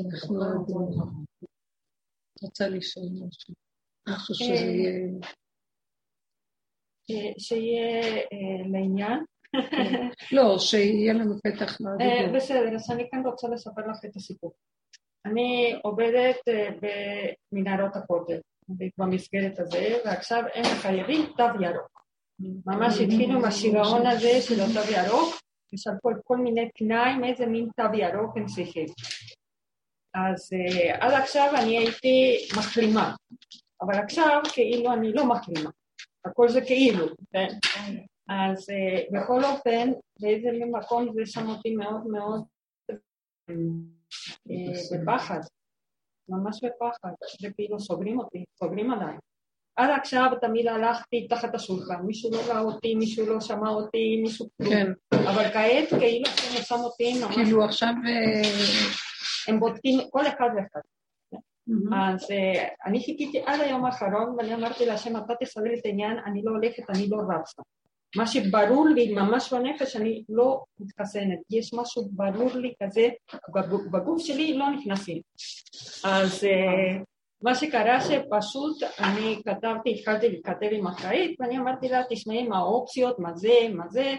אנחנו לא יודעים. רוצה לשאול משהו? משהו שזה יהיה... שיהיה לעניין. לא, שיהיה לנו פתח מהדיבור. בסדר, אז אני כאן רוצה לספר לך את הסיפור. אני עובדת במנהרות הכותל, במסגרת הזה, ועכשיו הם חייבים תו ירוק. ממש התחילו עם השיגעון הזה של התו ירוק, ושלחו כל מיני תנאים, איזה מין תו ירוק הם צריכים. אז עד עכשיו אני הייתי מחלימה, אבל עכשיו כאילו אני לא מחלימה, הכל זה כאילו, כן? אז בכל אופן, באיזה מקום זה שם אותי מאוד מאוד בפחד, ממש בפחד, וכאילו סוגרים אותי, סוגרים עליי. עד עכשיו תמיד הלכתי תחת השולחן, מישהו לא ראה אותי, מישהו לא שמע אותי, מישהו. כן. אבל כעת כאילו שם אותי ממש... כאילו עכשיו... הם בודקים כל אחד ואחד. אז אני חיכיתי עד היום האחרון ואני אמרתי להשם אתה תסדר את העניין, אני לא הולכת, אני לא רצה. מה שברור לי ממש בנפש, אני לא מתחסנת, יש משהו ברור לי כזה, בגוף שלי לא נכנסים. אז מה שקרה שפשוט אני כתבתי, התחלתי להתכתב עם אחראית ואני אמרתי לה, תשמעי מה האופציות, מה זה, מה זה,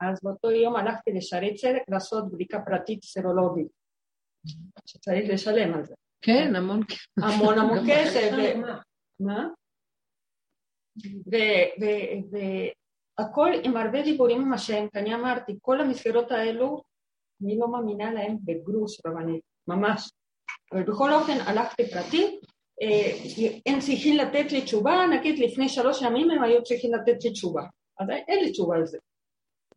אז באותו יום הלכתי לשערי צדק לעשות בדיקה פרטית סרולוגית, שצריך לשלם על זה. כן, המון כסף. המון המון כסף. מה? והכל עם הרבה דיבורים עם השם, כי אני אמרתי, כל המסגרות האלו, אני לא מאמינה להם בגרוש רבנית, ממש. אבל בכל אופן הלכתי פרטי, הם צריכים לתת לי תשובה, נגיד לפני שלוש ימים הם היו צריכים לתת לי תשובה, אז אין לי תשובה על זה.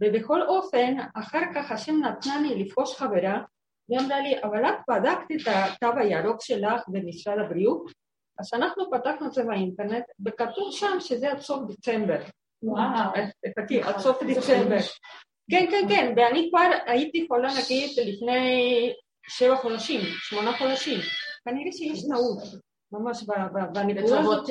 ובכל אופן, אחר כך השם נתנה לי לפגוש חברה, והיא אמרה לי, אבל את בדקת את התו הירוק שלך במשרד הבריאות? אז אנחנו פתחנו את זה באינטרנט, וכתוב שם שזה עד סוף דצמבר. וואו. חכי, עד סוף דצמבר. כן, כן, כן, ואני כבר הייתי חולה נגיד לפני שבע חודשים, שמונה חודשים. כנראה שיש נעול. ממש בנקודה הזאת.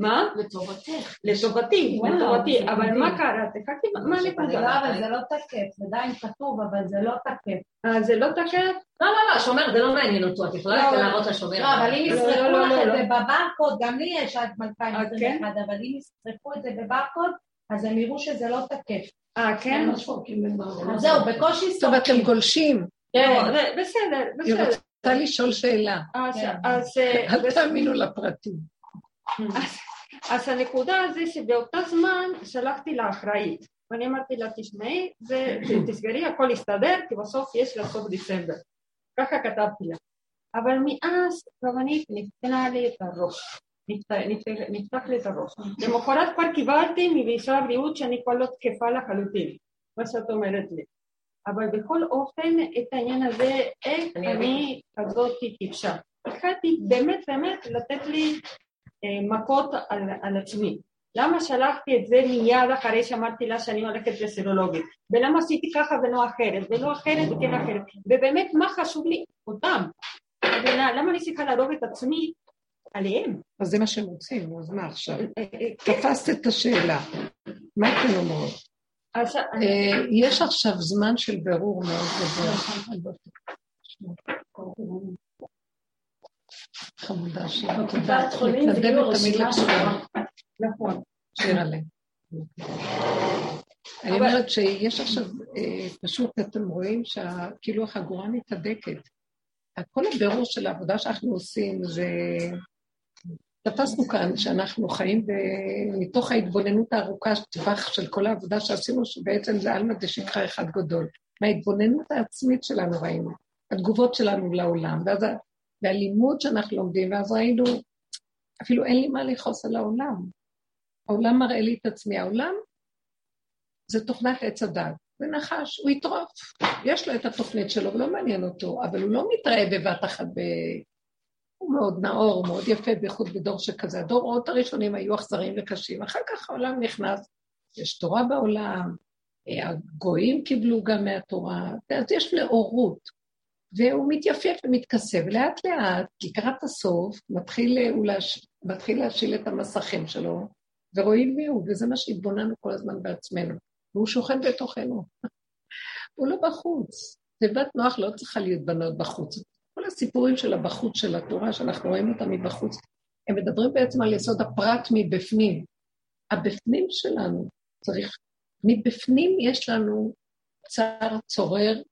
מה? לטובתך. לטובתי, לטובתי, אבל מה קרה? תחכי, מה הנקודה? לא, אבל זה לא תקף, זה עדיין כתוב, אבל זה לא תקף. אה, זה לא תקף? לא, לא, לא, השומר, זה לא מעניין אותו, את יכולה להראות לשומר. לא, אבל אם ישרפו לך את זה בברקוד, גם לי יש עד 2021, אבל אם ישרפו את זה בברקוד, אז הם יראו שזה לא תקף. אה, כן? אז זהו, בקושי סורקים. טוב, אתם גולשים. בסדר, בסדר. רוצה לשאול שאלה. כן. אל תאמינו לפרטים. אז הנקודה זה שבאותה זמן שלחתי לאחראית, ואני אמרתי לה, תשמעי, תסגרי, הכל יסתדר, כי בסוף יש לה סוף דצמבר. ככה כתבתי לה. אבל מאז רבנית נפתנה לי את הראש. נפתח לי את הראש. למחרת כבר קיבלתי ממשרד הבריאות שאני כבר לא תקפה לחלוטין, מה שאת אומרת לי. אבל בכל אופן את העניין הזה, איך אני כזאת טיפשה. התחלתי באמת באמת לתת לי מכות על, על עצמי. למה שלחתי את זה מיד אחרי שאמרתי לה שאני הולכת לסרולוגית? ולמה עשיתי ככה ולא אחרת, ולא אחרת וכן אחרת? ובאמת מה חשוב לי? אותם. למה אני צריכה להרוג את עצמי עליהם? אז זה מה שהם רוצים, אז מה עכשיו? אה, אה, תפסת את השאלה. מה אתם אומרות? אה, יש עכשיו זמן של בירור מאוד גדול. חמודה שלי, תודה. מתנדבת תמיד לקשורה. נכון. שיר עליהם. אני אומרת שיש עכשיו, אה, פשוט אתם רואים שכאילו החגורה מתהדקת. כל הבירור של העבודה שאנחנו עושים זה תפסנו כאן שאנחנו חיים. מתוך ההתבוננות הארוכה טווח של כל העבודה שעשינו, שבעצם זה עלמא דשכחה אחד גדול. מההתבוננות העצמית שלנו ראינו, התגובות שלנו לעולם, ואז והלימוד שאנחנו לומדים, ואז ראינו, אפילו אין לי מה לכעוס על העולם. העולם מראה לי את עצמי. העולם זה תוכנת עץ הדת. זה נחש, הוא יטרוף. יש לו את התוכנית שלו, ולא מעניין אותו, אבל הוא לא מתראה בבת אחת ב... הוא מאוד נאור, מאוד יפה, בייחוד בדור שכזה. הדורות הראשונים היו אכזריים וקשים, אחר כך העולם נכנס, יש תורה בעולם, הגויים קיבלו גם מהתורה, אז יש נאורות. והוא מתייפף ומתכסה, ולאט לאט, לקראת הסוף, מתחיל, הוא להש... מתחיל להשיל את המסכים שלו, ורואים מי הוא, וזה מה שהתבוננו כל הזמן בעצמנו. והוא שוכן בתוכנו. הוא לא בחוץ. תיבת נוח לא צריכה להתבנות בחוץ, כל הסיפורים של הבחוץ של התורה, שאנחנו רואים אותם מבחוץ, הם מדברים בעצם על יסוד הפרט מבפנים. הבפנים שלנו צריך, מבפנים יש לנו צער צורר,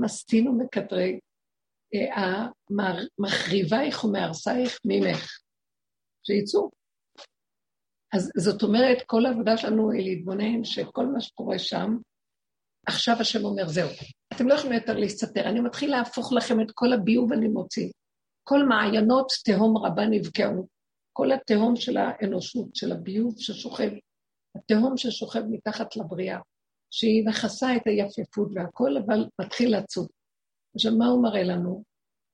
מסטין ומקטרג, מחריבייך ומהרסייך ממך, שיצאו. אז זאת אומרת, כל העבודה שלנו היא להתבונן שכל מה שקורה שם, עכשיו השם אומר, זהו, אתם לא יכולים יותר להסתתר, אני מתחיל להפוך לכם את כל הביוב אני מוציא. כל מעיינות תהום רבה נבקעו. כל התהום של האנושות, של הביוב ששוכב, התהום ששוכב מתחת לבריאה, שהיא מכסה את היפיפות והכל, אבל מתחיל לצוד. עכשיו, מה הוא מראה לנו?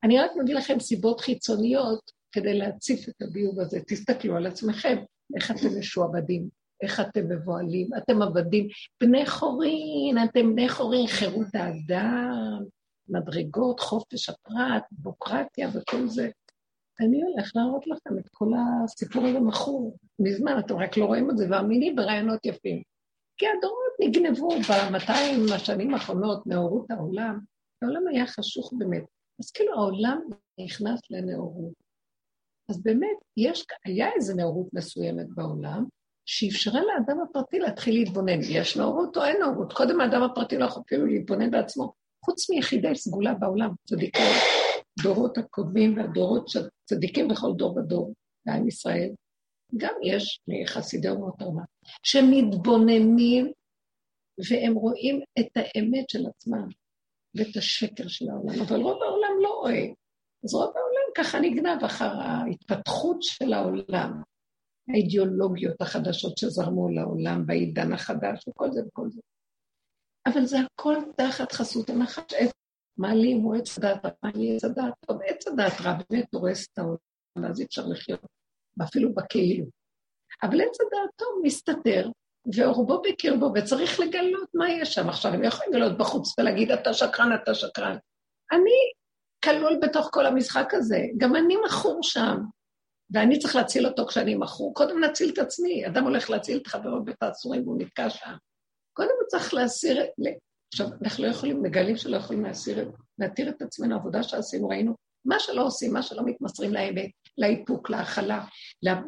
אני רק מביא לכם סיבות חיצוניות כדי להציף את הביוב הזה. תסתכלו על עצמכם, איך אתם משועבדים, איך אתם מבוהלים, אתם עבדים. בני חורין, אתם בני חורין, חירות האדם, מדרגות, חופש הפרט, בוקרטיה וכל זה. אני הולך להראות לכם את כל הסיפור הזה מכור. מזמן, אתם רק לא רואים את זה, ואמיני ברעיונות יפים. כי הדורות נגנבו ב-200 השנים האחרונות נאורות העולם. העולם היה חשוך באמת. אז כאילו העולם נכנס לנאורות. אז באמת, יש, היה איזו נאורות מסוימת בעולם, שאפשרה לאדם הפרטי להתחיל להתבונן. יש נאורות או אין נאורות? קודם האדם הפרטי לא יכול אפילו להתבונן בעצמו. חוץ מיחידי סגולה בעולם, צדיקי דורות הקודמים והדורות צדיקים בכל דור ודור בעם ישראל, גם יש מחסידי אומות העולם, שמתבוננים והם רואים את האמת של עצמם ואת השקר של העולם, אבל רוב העולם לא רואה. אז רוב העולם ככה נגנב אחר ההתפתחות של העולם, האידיאולוגיות החדשות שזרמו לעולם בעידן החדש וכל זה וכל זה. אבל זה הכל תחת חסות הנחש. מעלים הוא עץ הדעת רע, מעלים עץ הדעת טוב. עץ הדעת רע באמת הורס את העולם, אז אי אפשר לחיות, אפילו בכאילו. אבל עץ הדעת טוב מסתתר, ועורבו בקרבו, וצריך לגלות מה יש שם. עכשיו, הם יכולים לגלות בחוץ ולהגיד, אתה שקרן, אתה שקרן. אני כלול בתוך כל המשחק הזה, גם אני מכור שם, ואני צריך להציל אותו כשאני מכור. קודם נציל את עצמי, אדם הולך להציל את חברו בית האסורים והוא נתקע שם. קודם הוא צריך להסיר, עכשיו, אנחנו לא יכולים, מגלים שלא יכולים להסיר, להתיר את עצמנו, עבודה שעשינו, ראינו, מה שלא עושים, מה שלא מתמסרים לאמת, לאיפוק, להכלה,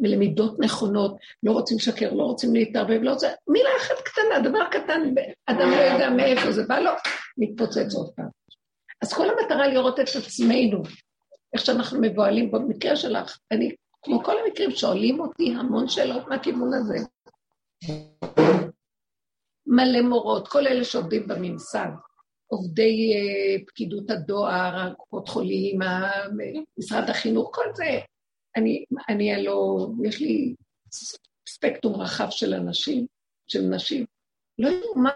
למידות נכונות, לא רוצים לשקר, לא רוצים להתערבב, לא רוצה, מילה אחת קטנה, דבר קטן, אדם לא יודע מאיפה זה בא לו, מתפוצץ עוד פעם. אז כל המטרה לראות את עצמנו, איך שאנחנו מבוהלים במקרה שלך, אני, כמו כל המקרים, שואלים אותי המון שאלות מהכיוון הזה. מלא מורות, כל אלה שעובדים בממסד, עובדי uh, פקידות הדואר, הקופות חולים, משרד החינוך, כל זה. אני, אני הלא, יש לי ספקטרום רחב של אנשים, של נשים. לא יודעים מה...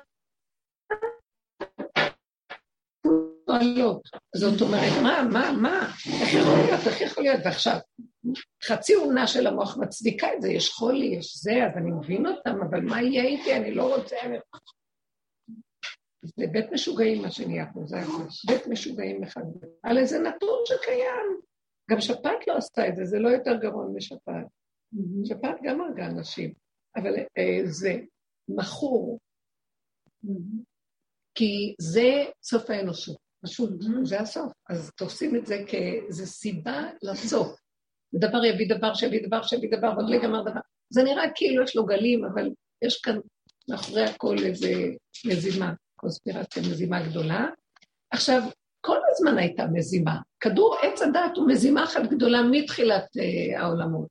זאת אומרת, מה, מה, מה? איך יכול להיות? איך יכול להיות? ועכשיו, חצי עונה של המוח מצדיקה את זה, יש חולי, יש זה, אז אני מבין אותם, אבל מה יהיה איתי? אני לא רוצה... זה בית משוגעים מה שנהיה פה, זה. בית משוגעים אחד. על איזה נתון שקיים. גם שפעת לא עשתה את זה, זה לא יותר גרוע משפעת. שפעת גם הרגה אנשים, אבל אה, זה מכור, כי זה סוף האנושות, פשוט, זה הסוף. אז תופסים את זה כאיזו סיבה לסוף. דבר יביא דבר שיביא דבר שיביא דבר, ועוד לא ייגמר דבר. זה נראה כאילו יש לו גלים, אבל יש כאן מאחורי הכל איזה מזימה, קונספירציה, מזימה גדולה. עכשיו, כל הזמן הייתה מזימה. כדור עץ הדת הוא מזימה אחת גדולה מתחילת uh, העולמות.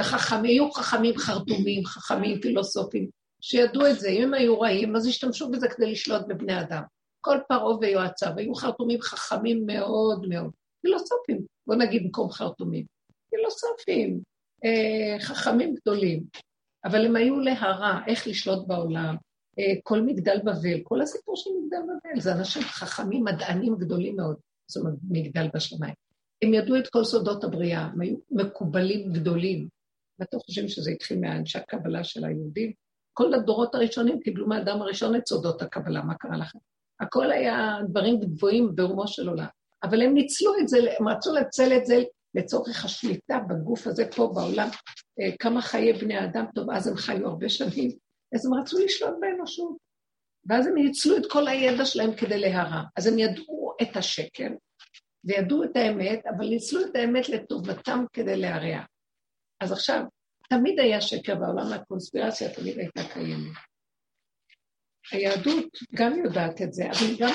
וחכמים, היו חכמים חרטומים, חכמים פילוסופים, שידעו את זה. אם הם היו רעים, אז השתמשו בזה כדי לשלוט בבני אדם. כל פרעה ויועציו היו חרטומים חכמים מאוד מאוד. פילוסופים, בוא נגיד במקום חרטומים. פילוסופים, אה, חכמים גדולים, אבל הם היו להרע, איך לשלוט בעולם. אה, כל מגדל בבל, כל הסיפור של מגדל בבל, זה אנשים חכמים, מדענים גדולים מאוד, זאת אומרת, מגדל בשמיים. הם ידעו את כל סודות הבריאה, הם היו מקובלים גדולים. ואתם חושבים שזה התחיל מאנשי הקבלה של היהודים? כל הדורות הראשונים קיבלו מהאדם הראשון את סודות הקבלה, מה קרה לכם? הכל היה דברים גבוהים ברומו של עולם. אבל הם ניצלו את זה, הם רצו לנצל את זה לצורך השליטה בגוף הזה פה בעולם, אה, כמה חיי בני אדם, טוב, אז הם חיו הרבה שנים, אז הם רצו לשלוט באנושות. ואז הם ניצלו את כל הידע שלהם כדי להרע. אז הם ידעו את השקר, וידעו את האמת, אבל ניצלו את האמת לטובתם כדי להרע. אז עכשיו, תמיד היה שקר בעולם, הקונספירציה תמיד הייתה קיימת. היהדות גם יודעת את זה, אבל גם,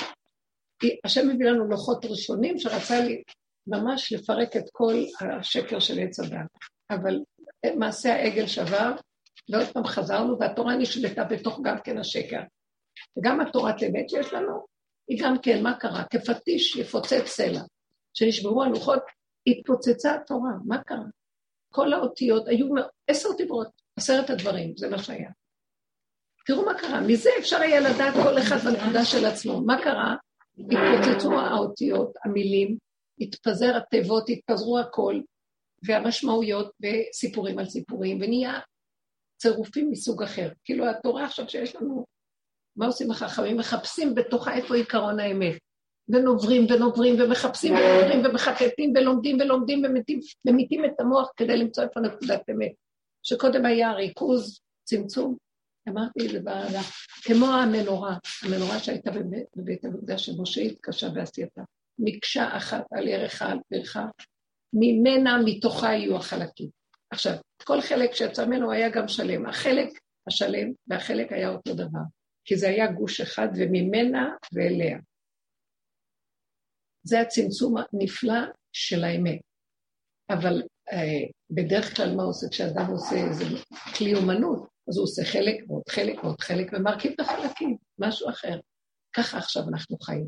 השם מביא לנו לוחות ראשונים שרצה לי ממש לפרק את כל השקר של עץ הדת. אבל מעשה העגל שבר, ועוד פעם חזרנו, והתורה נשלטה בתוך גם כן השקר. וגם התורת אמת שיש לנו, היא גם כן, מה קרה? כפטיש יפוצץ סלע. כשנשברו הלוחות, התפוצצה התורה, מה קרה? כל האותיות היו עשר דיברות, עשרת הדברים, זה מה שהיה. תראו מה קרה, מזה אפשר היה לדעת כל אחד בנקודה של עצמו. מה קרה? התפוצצו האותיות, המילים, התפזר התיבות, התפזרו הכל, והמשמעויות וסיפורים על סיפורים, ונהיה צירופים מסוג אחר. כאילו התורה עכשיו שיש לנו, מה עושים החכמים? מחפשים בתוכה איפה עיקרון האמת. ונוברים ונוברים ומחפשים ונוברים ומחטטים ולומדים ולומדים ומתים, ומתים את המוח כדי למצוא איפה נקודת אמת. שקודם היה ריכוז, צמצום, אמרתי את זה בעלה, כמו המנורה, המנורה שהייתה בבית, בבית המקדש שמשה התקשה בעשייתה. מקשה אחת על ירחה על פרחה, ממנה, מתוכה יהיו החלקים. עכשיו, כל חלק שיצא ממנו היה גם שלם. החלק השלם והחלק היה אותו דבר, כי זה היה גוש אחד וממנה ואליה. זה הצמצום הנפלא של האמת. אבל אה, בדרך כלל מה עושה כשאדם עושה איזה כלי אומנות? אז הוא עושה חלק ועוד חלק ועוד חלק ומרכיב את החלקים, משהו אחר. ככה עכשיו אנחנו חיים.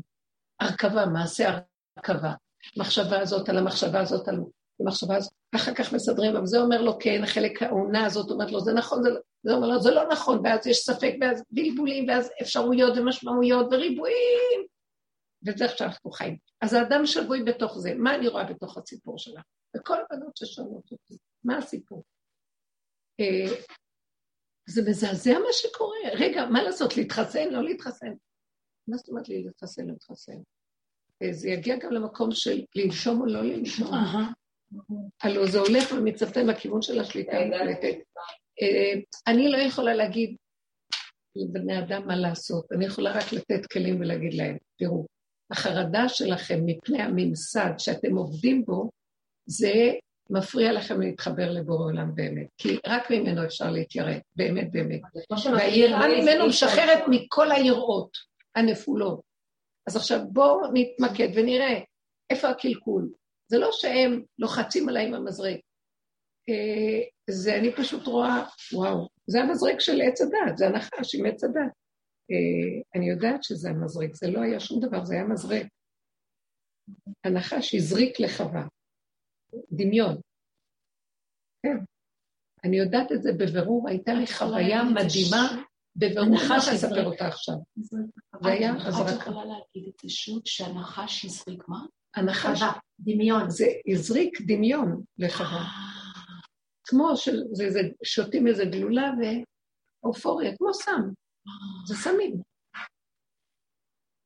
הרכבה, מעשה הרכבה. מחשבה הזאת על המחשבה הזאת על המחשבה הזאת, ואחר כך מסדרים, אבל זה אומר לו כן, חלק העונה הזאת אומרת לו, זה נכון, זה, לא, זה אומר לו, זה לא נכון, ואז יש ספק, ואז בלבולים, ואז אפשרויות ומשמעויות וריבועים, וזה איך שאנחנו חיים. אז האדם שבוי בתוך זה, מה אני רואה בתוך הסיפור שלה? וכל הבנות ששואלות אותי, מה הסיפור? אה, זה מזעזע מה שקורה. רגע, מה לעשות, להתחסן, לא להתחסן? מה זאת אומרת לי להתחסן, להתחסן? אה, זה יגיע גם למקום של לנשום או לא לנשום. הלוא זה הולך ומצטט בכיוון של השליטה המוחלטת. אה, אני לא יכולה להגיד לבני אדם מה לעשות, אני יכולה רק לתת כלים ולהגיד להם, תראו, החרדה שלכם מפני הממסד שאתם עובדים בו, זה מפריע לכם להתחבר לבורא עולם באמת, כי רק ממנו אפשר להתיירא, באמת באמת. והיראה ממנו משחררת מכל היראות הנפולות. אז עכשיו בואו נתמקד ונראה איפה הקלקול. זה לא שהם לוחצים עליי עם המזרק. אה, זה אני פשוט רואה, וואו, זה המזרק של עץ הדת, זה הנחש עם עץ הדת. אה, אני יודעת שזה המזרק, זה לא היה שום דבר, זה היה מזרק. הנחש הזריק לחווה, דמיון. כן. אני יודעת את זה בבירור, הייתה לי חוויה מדהימה, בבירור, מה שאספר אותה עכשיו. זה היה הזרקה. את יכולה להגיד את זה שוב, שהנחש הזריק מה? הנחש, דמיון. זה הזריק דמיון לחווה. אה. כמו ששותים איזה גלולה ואופוריה, כמו סם. זה סמים.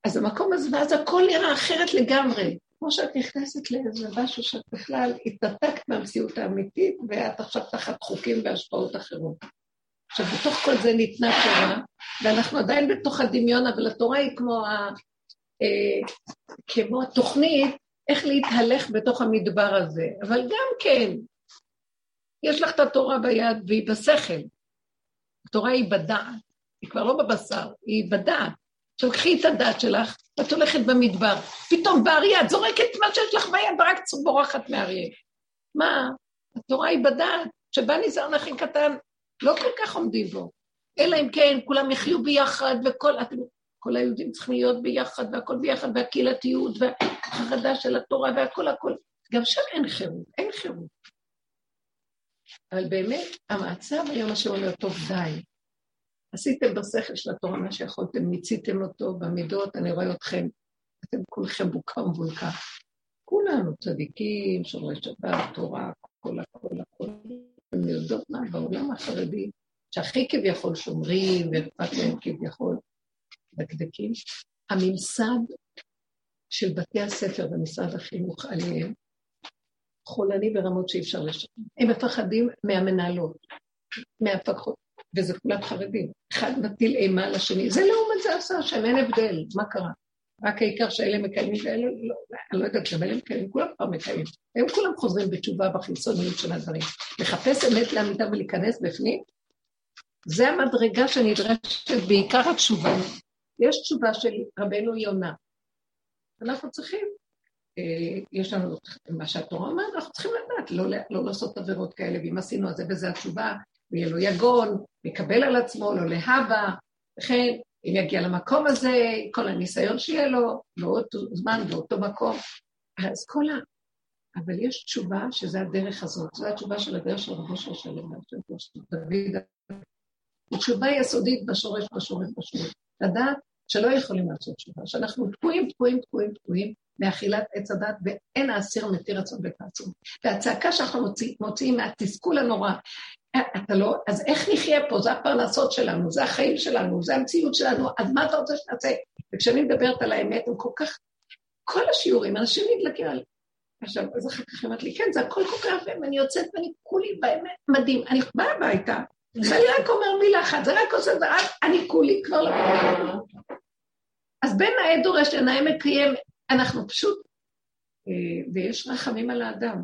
אז המקום הזה, ואז הכל נראה אחרת לגמרי. כמו שאת נכנסת לאיזה משהו שאת בכלל התנתקת מהמציאות האמיתית, ואת עכשיו תחת חוקים והשפעות אחרות. עכשיו, בתוך כל זה ניתנה תורה, ואנחנו עדיין בתוך הדמיון, אבל התורה היא כמו, אה, כמו התוכנית איך להתהלך בתוך המדבר הזה. אבל גם כן, יש לך את התורה ביד והיא בשכל. התורה היא בדעת. היא כבר לא בבשר, היא בדעת. עכשיו קחי את הדעת שלך, ואת הולכת במדבר. פתאום באריה את זורקת מה שיש לך ביד ורק בורחת מאריה. מה? התורה היא בדעת, שבא ניזהרן הכי קטן, לא כל כך עומדים בו. אלא אם כן, כולם יחיו ביחד, וכל אתם, כל היהודים צריכים להיות ביחד, והכל ביחד, והקהילתיות, והחרדה של התורה, והכל הכל. גם שם אין חירות, אין חירות. אבל באמת, המצב היום השם אומר, טוב, די, עשיתם בשכל של התורה מה שיכולתם, מיציתם אותו במידות, אני רואה אתכם, אתם כולכם בוקה ומבולקה. כולנו צדיקים, שומרי שבת, תורה, הכל, הכל, הכל. הם יודעות מה, בעולם החרדי, שהכי כביכול שומרים ואכפת להם כביכול דקדקים, הממסד של בתי הספר ומשרד החינוך עליהם חולני ברמות שאי אפשר לשנות. הם מפחדים מהמנהלות, מהפקחות. וזה כולם חרדים. אחד מטיל אימה על השני. זה לעומת זה עשה השם, אין הבדל, מה קרה? רק העיקר שאלה מקיימים ואלה לא, אני לא יודעת, גם אלה מקיימים, כולם כבר מקיימים. הם כולם חוזרים בתשובה בחיצוניות של הדברים. לחפש אמת לאמיתה ולהיכנס בפנים, זה המדרגה שנדרשת בעיקר התשובה. יש תשובה של רבנו יונה. אנחנו צריכים, אה, יש לנו מה שהתורה אומרת, אנחנו צריכים לדעת, לא, לא לעשות עבירות כאלה, ואם עשינו את זה וזה התשובה, ויהיה לו יגון, יקבל על עצמו, לא להבא, וכן, אם יגיע למקום הזה, כל הניסיון שיהיה לו, באותו זמן, באותו מקום. אז כל ה... אבל יש תשובה שזה הדרך הזאת, זו התשובה של הדרך של רבו של שלם, של דוד. תשובה יסודית בשורש, בשורש, בשורש. לדעת שלא יכולים לעשות תשובה, שאנחנו תקועים, תקועים, תקועים, תקועים מאכילת עץ הדת, ואין האסיר מתיר רצון ותעצום. והצעקה שאנחנו מוציא, מוציאים מהתסכול הנורא, אתה לא, אז איך נחיה פה? זה הפרנסות שלנו, זה החיים שלנו, זה המציאות שלנו, אז מה אתה רוצה שנעשה? וכשאני מדברת על האמת, הם כל כך, כל השיעורים, אנשים נדלקים על... עכשיו, אז אחר כך אמרת לי, כן, זה הכל כל כך ואני יוצאת ואני כולי באמת מדהים. אני באה הביתה, ואני רק אומר מילה אחת, זה רק עושה, זה רק, אני כולי כבר לא... אז בין נאה דורש לנאה מקיים, אנחנו פשוט, אה, ויש רחמים על האדם.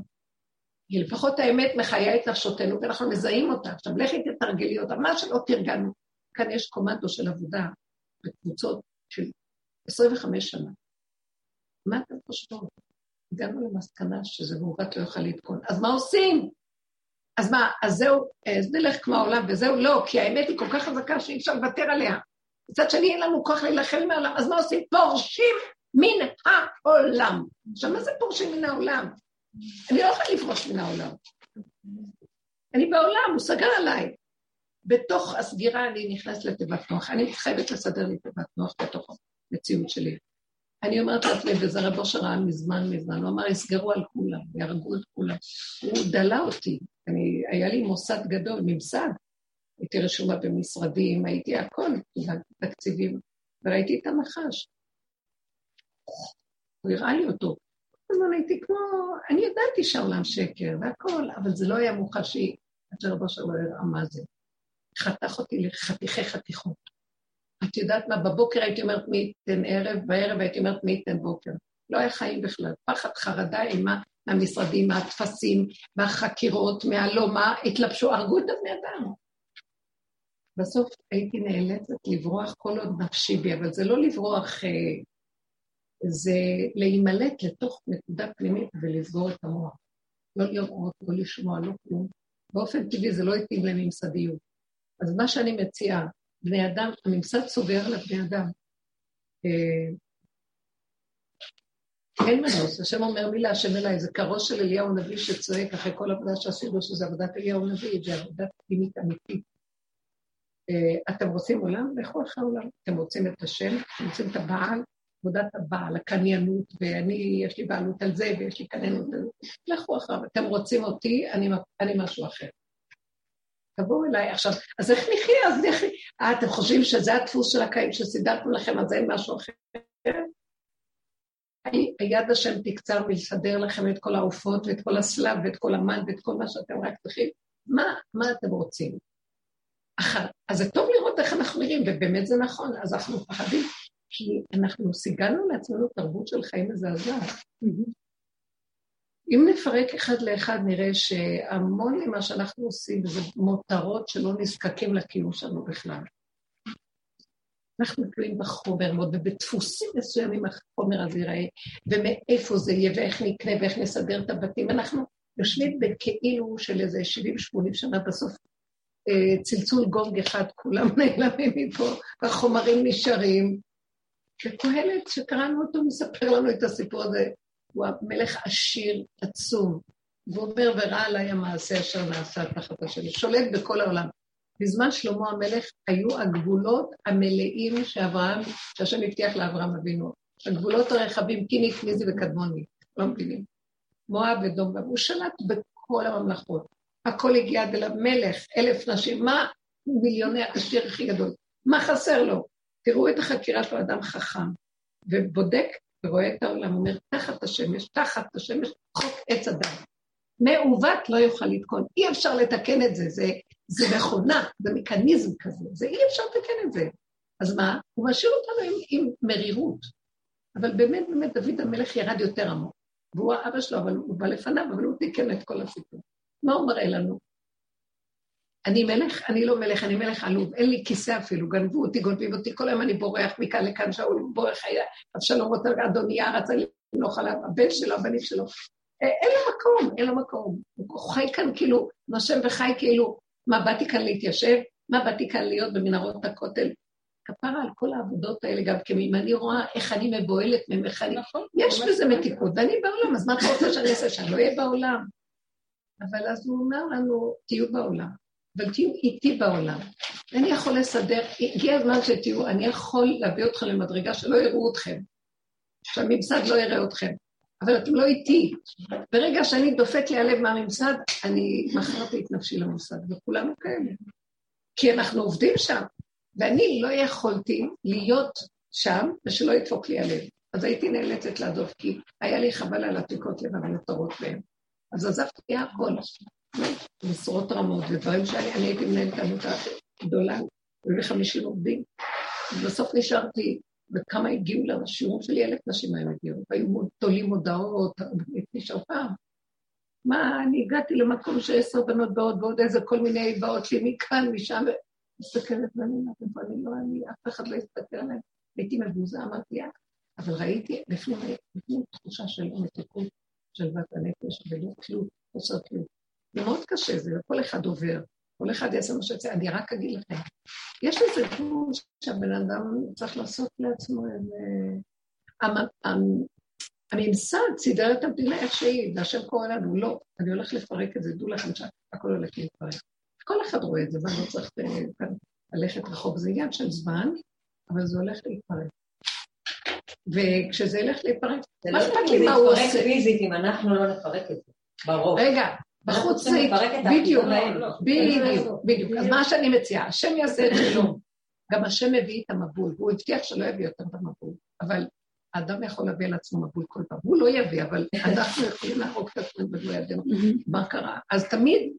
כי לפחות האמת מחיה את נפשותנו ואנחנו מזהים אותה. עכשיו, לכי תתרגלי אותה, מה שלא תרגלנו. כאן יש קומנדו של עבודה בקבוצות של 25 שנה. מה אתם חושבות? הגענו למסקנה שזה מעוות לא יוכל לתקון. אז מה עושים? אז מה, אז זהו, אז נלך כמו העולם וזהו? לא, כי האמת היא כל כך חזקה שאי אפשר לוותר עליה. מצד שני, אין לנו כוח להילחם עם העולם, אז מה עושים? פורשים מן העולם. עכשיו, מה זה פורשים מן העולם? אני לא יכולה לפרוש מן העולם. אני בעולם, הוא סגר עליי. בתוך הסגירה אני נכנס לתיבת נוח. אני חייבת לסדר לי תיבת נוח בתוך המציאות שלי. אני אומרת לעצמי, וזה רב אושר ראה מזמן מזמן, הוא אמר, יסגרו על כולם, יהרגו את כולם. הוא דלה אותי. אני, היה לי מוסד גדול, ממסד. הייתי רשומה במשרדים, הייתי הכל, תקציבים, וראיתי את הנחש. הוא הראה לי אותו. הזמן הייתי כמו, אני ידעתי שהעולם שקר והכל, אבל זה לא היה מוחשי, עד שרבו שלו הראה מה זה. חתך אותי לחתיכי חתיכות. את יודעת מה, בבוקר הייתי אומרת מי ייתן ערב, בערב הייתי אומרת מי ייתן בוקר. לא היה חיים בכלל. פחד, חרדה, אימה מהמשרדים, מהטפסים, מהחקירות, מהלא מה, התלבשו, הרגו את הבני אדם. בסוף הייתי נאלצת לברוח כל עוד נפשי בי, אבל זה לא לברוח אה, זה להימלט לתוך נקודה פנימית ולסגור את המוח. לא לראות, לא לשמוע, לא כלום. באופן טבעי זה לא התאים לממסדיות. אז מה שאני מציעה, בני אדם, הממסד סוגר לבני אדם. אה, אין מנוס, השם אומר מילה, השם אליי, זה כראש של אליהו הנביא שצועק אחרי כל עבודה שעשינו, שזה עבודת אליהו הנביא, זה עבודה פנימית אמיתית. אה, אתם רוצים עולם? לכו אחרי העולם. אתם רוצים את השם? אתם רוצים את הבעל? עבודת הבעל, הקניינות, ואני, יש לי בעלות על זה, ויש לי קניינות על זה. לכו אחריו, אתם רוצים אותי, אני, אני משהו אחר. תבואו אליי עכשיו, אז איך נחיה? אז נחיה. אה, אתם חושבים שזה הדפוס של הקיים שסידרנו לכם, אז אין משהו אחר? היד השם תקצר מלסדר לכם את כל העופות ואת כל הסלב ואת כל המן ואת כל מה שאתם רק צריכים. מה, מה אתם רוצים? אחת. אז זה טוב לראות איך אנחנו נראים, ובאמת זה נכון, אז אנחנו מפחדים כי אנחנו סיגלנו לעצמנו תרבות של חיים מזעזעת. אם נפרק אחד לאחד, נראה שהמון ממה שאנחנו עושים זה מותרות שלא נזקקים לקיום שלנו בכלל. אנחנו תלויים בחומר מאוד, ובדפוסים מסוימים החומר הזה ייראה, ומאיפה זה יהיה, ואיך נקנה, ואיך נסדר את הבתים. אנחנו יושבים בכאילו של איזה 70-80 שנה, בסוף אה, צלצול גונג אחד, כולם נעלמים מפה, החומרים נשארים, וקהלת, שקראנו אותו, מספר לנו את הסיפור הזה. הוא המלך עשיר עצום. והוא אומר, ורע עליי המעשה אשר נעשה תחת השני. שולט בכל העולם. בזמן שלמה המלך היו הגבולות המלאים שאברהם, שהשם הבטיח לאברהם אבינו. הגבולות הרחבים, קיניק, ניזי וקדמוני. לא מבינים. מואב ודום, הוא שלט בכל הממלכות. הכל הגיע עד אליו, מלך, אלף נשים, מה מיליוני השיר הכי גדול? מה חסר לו? תראו את החקירה של אדם חכם, ובודק ורואה את העולם, אומר, תחת השמש, תחת השמש, חוק עץ אדם. מעוות לא יוכל לתקון, אי אפשר לתקן את זה, זה, זה מכונה, זה מכניזם כזה, זה אי אפשר לתקן את זה. אז מה? הוא משאיר אותנו עם, עם מרירות. אבל באמת, באמת, דוד המלך ירד יותר עמוק. והוא האבא שלו, אבל הוא בא לפניו, אבל הוא תיקן את כל הסיפור. מה הוא מראה לנו? אני מלך, אני לא מלך, אני מלך עלוב, אין לי כיסא אפילו, גנבו אותי, גונבים אותי, כל היום אני בורח מכאן לכאן, שאול בורח, אבשלום רוצה אדוניה, רצה למלוך עליו, הבן שלו, הבנים שלו. אה, אין לו מקום, אין לו מקום. הוא חי כאן כאילו, נושם וחי כאילו, מה, באתי כאן להתיישב? מה, באתי כאן להיות במנהרות הכותל? כפרה על כל העבודות האלה, גם כי אם אני רואה איך אני מבוהלת אני... נכון. יש בזה מתיקות, ואני בעולם, אז מה אתה רוצה שאני אעשה? שאני לא אהיה בעולם? אבל אז הוא אומר לנו, תהיו בעולם, אבל תהיו איתי בעולם. אני יכול לסדר, הגיע הזמן שתהיו, אני יכול להביא אתכם למדרגה שלא יראו אתכם, שהממסד לא יראה אתכם, אבל אתם לא איתי. ברגע שאני דופק לי הלב מהממסד, אני מכרתי את נפשי לממסד, וכולנו כאלה. כי אנחנו עובדים שם, ואני לא יכולתי להיות שם ושלא ידפוק לי הלב. אז הייתי נאלצת לעזוב, כי היה לי חבל על עתיקות לב המיותרות בהם. אז עזבתי הכל, משרות רמות ודברים שאני אני הייתי מנהלת עמותה גדולה, וחמישים עובדים. ובסוף נשארתי, וכמה הגיעו לשיעור שלי, אלף נשים היום הגיעו, והיו תולים מודעות, נשאר פעם. מה, אני הגעתי למקום שעשר בנות באות ועוד איזה כל מיני באות לי מכאן, משם, מסתכלת ואני אומרת, אני לא, אני, אף אחד לא יסתכל עליהם. הייתי מבוזה, אמרתי, אבל ראיתי לפני תחושה של מתיקות של בת הנפש, ולא כלום, חוסר כלום. זה מאוד קשה, זה כל אחד עובר, כל אחד יעשה מה שיוצא. אני רק אגיד לכם, יש איזה גבול שהבן אדם צריך לעשות לעצמו איזה... הממסד סידר את המדינה איך שהיא, והשם קורא לנו, לא, אני הולך לפרק את זה, דעו לכם שהכל הולך להתפרק. כל אחד רואה את זה, ואני לא צריך אה, ללכת רחוק, זה עניין של זמן, אבל זה הולך להתפרק. וכשזה ילך להתפרק, מה לא אכפת לי מה הוא עושה? זה יתפרק פיזית אם אנחנו לא נפרק את זה, ברור. רגע, בחוץ זה... בדיוק, בדיוק, בדיוק. אז מה שאני מציעה, השם יעשה את שלום. גם השם מביא את המבול, והוא הבטיח שלא יביא יותר את המבול, אבל האדם יכול להביא על עצמו מבול כל פעם. הוא לא יביא, אבל אנחנו יכולים להרוג את עצמנו במו ידינו. מה קרה? אז תמיד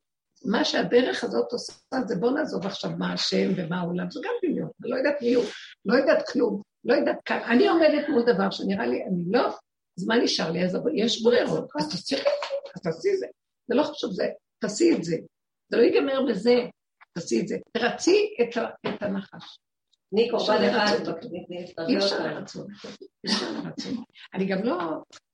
מה שהדרך הזאת עושה זה בוא נעזוב עכשיו מה השם ומה העולם, זה גם דמיון, אני לא יודעת מי הוא, לא יודעת כלום, לא יודעת כמה. אני עומדת מול דבר שנראה לי, אני לא, אז מה נשאר לי? אז יש ברירות, אז תעשי אז תעשי זה. זה לא חשוב, זה, תעשי את זה. זה לא ייגמר בזה, תעשי את זה. תרצי את הנחש. אני קורבן אחד, אי אפשר לרצות, אי אפשר. אני גם לא,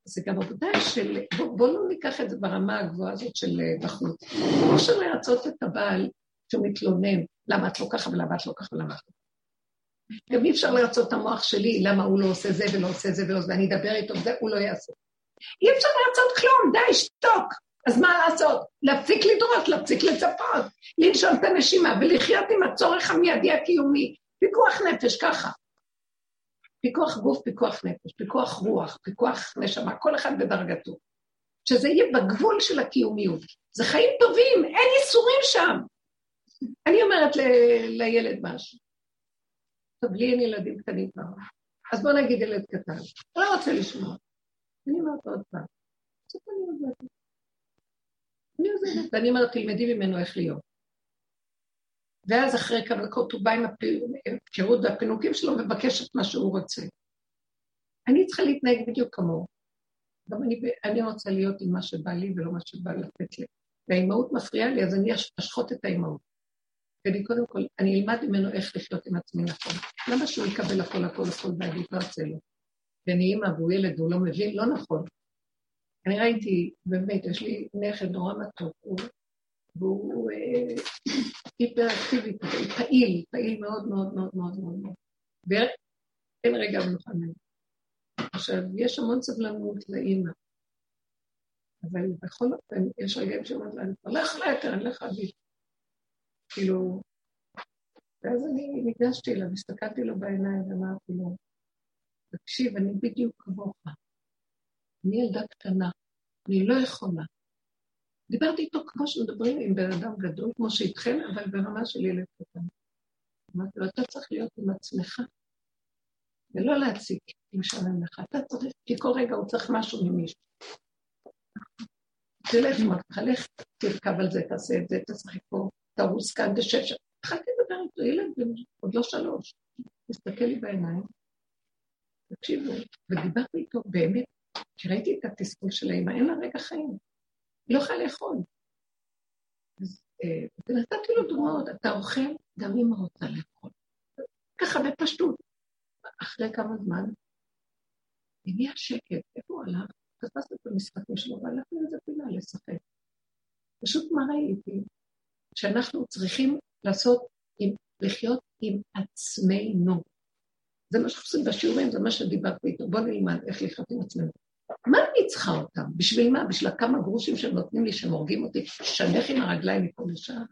זה גם עבודה של, בואו לא ניקח את זה ברמה הגבוהה הזאת של אה, בחוץ. אי אפשר לרצות את הבעל שמתלונן, למה את לא ככה ולמה את לא ככה ולמה את לא ככה. גם אי אפשר לרצות את המוח שלי, למה הוא לא עושה זה ולא עושה זה ולא זה, ואני אדבר איתו וזה, הוא לא יעשה. אי אפשר לרצות כלום, די, שתוק. אז מה לעשות? להפסיק לדרוש, להפסיק לצפות, לנשום את הנשימה ולחיות עם הצורך המיידי הקיומי. פיקוח נפש, ככה. פיקוח גוף, פיקוח נפש, פיקוח רוח, פיקוח נשמה, כל אחד בדרגתו. שזה יהיה בגבול של הקיומיות. זה חיים טובים, אין ייסורים שם. אני אומרת ל- לילד משהו. טוב, לי אין ילדים קטנים כבר. אז בוא נגיד ילד קטן. לא רוצה לשמוע. אני אומרת עוד פעם. אני עוזבת. אני עוזבת. ואני אומרת, תלמדי ממנו איך להיות. ואז אחרי כמה דקות הוא בא עם ההפקרות והפינוקים שלו ומבקש את מה שהוא רוצה. אני צריכה להתנהג בדיוק כמוהו. גם אני, אני רוצה להיות עם מה שבא לי ולא מה שבא לתת לי. והאימהות מפריעה לי, אז אני אשחוט את האימהות. ואני קודם כל, אני אלמד ממנו איך לחיות עם עצמי נכון. למה שהוא יקבל הכל הכל הכל ואני לא לו? ואני אימא והוא ילד והוא לא מבין, לא נכון. אני ראיתי, באמת, יש לי נכד נורא מתוק, הוא והוא אה, היפראקטיבי פעיל, פעיל מאוד מאוד מאוד מאוד מאוד. ואין רגע ממנו. עכשיו, יש המון סבלנות לאימא, אבל בכל אופן, יש רגעים שאומרת לה, אני כבר לא יכולה יותר, אני לא יכולה להביא. כאילו, ואז אני ניגשתי אליו, הסתכלתי לו בעיניים ואמרתי לו, תקשיב, אני בדיוק כמוך. אני ילדה קטנה, אני לא יכולה. דיברתי איתו כמו שמדברים עם בן אדם גדול, כמו שאיתכם, אבל ברמה של ילד קטן. אמרתי לו, אתה צריך להיות עם עצמך, ולא להציג אם שלם לך. אתה צריך, כי כל רגע הוא צריך משהו ממישהו. תלך, אמרתי לך, לך תרכב על זה, תעשה את זה, תשחק פה, תרוס כאן, תשב שם. התחלתי לדבר איתו, ילד עוד לא שלוש. תסתכל לי בעיניים, תקשיבו, ודיברתי איתו באמת, כי ראיתי את התסכול של האמא, אין לה רגע חיים. היא לא יכולה לאכול. אז אה, ונתתי לו דוגמאות, אתה אוכל, גם אמא רוצה לאכול. ככה בפשטות. אחרי כמה זמן, הגיע שקט, איפה הוא הלך? תפס את המשחקים שלו והלך לאיזה פינה לשחק. פשוט מה ראיתי? שאנחנו צריכים לעשות, עם, לחיות עם עצמנו. זה מה שאנחנו עושים בשיעורים, זה מה שדיברתי איתו. בואו נלמד איך לחיות עם עצמנו. מה אני צריכה אותם? בשביל מה? בשביל הכמה גרושים שהם נותנים לי, שהם הורגים אותי, שלך עם הרגליים מפה לשם?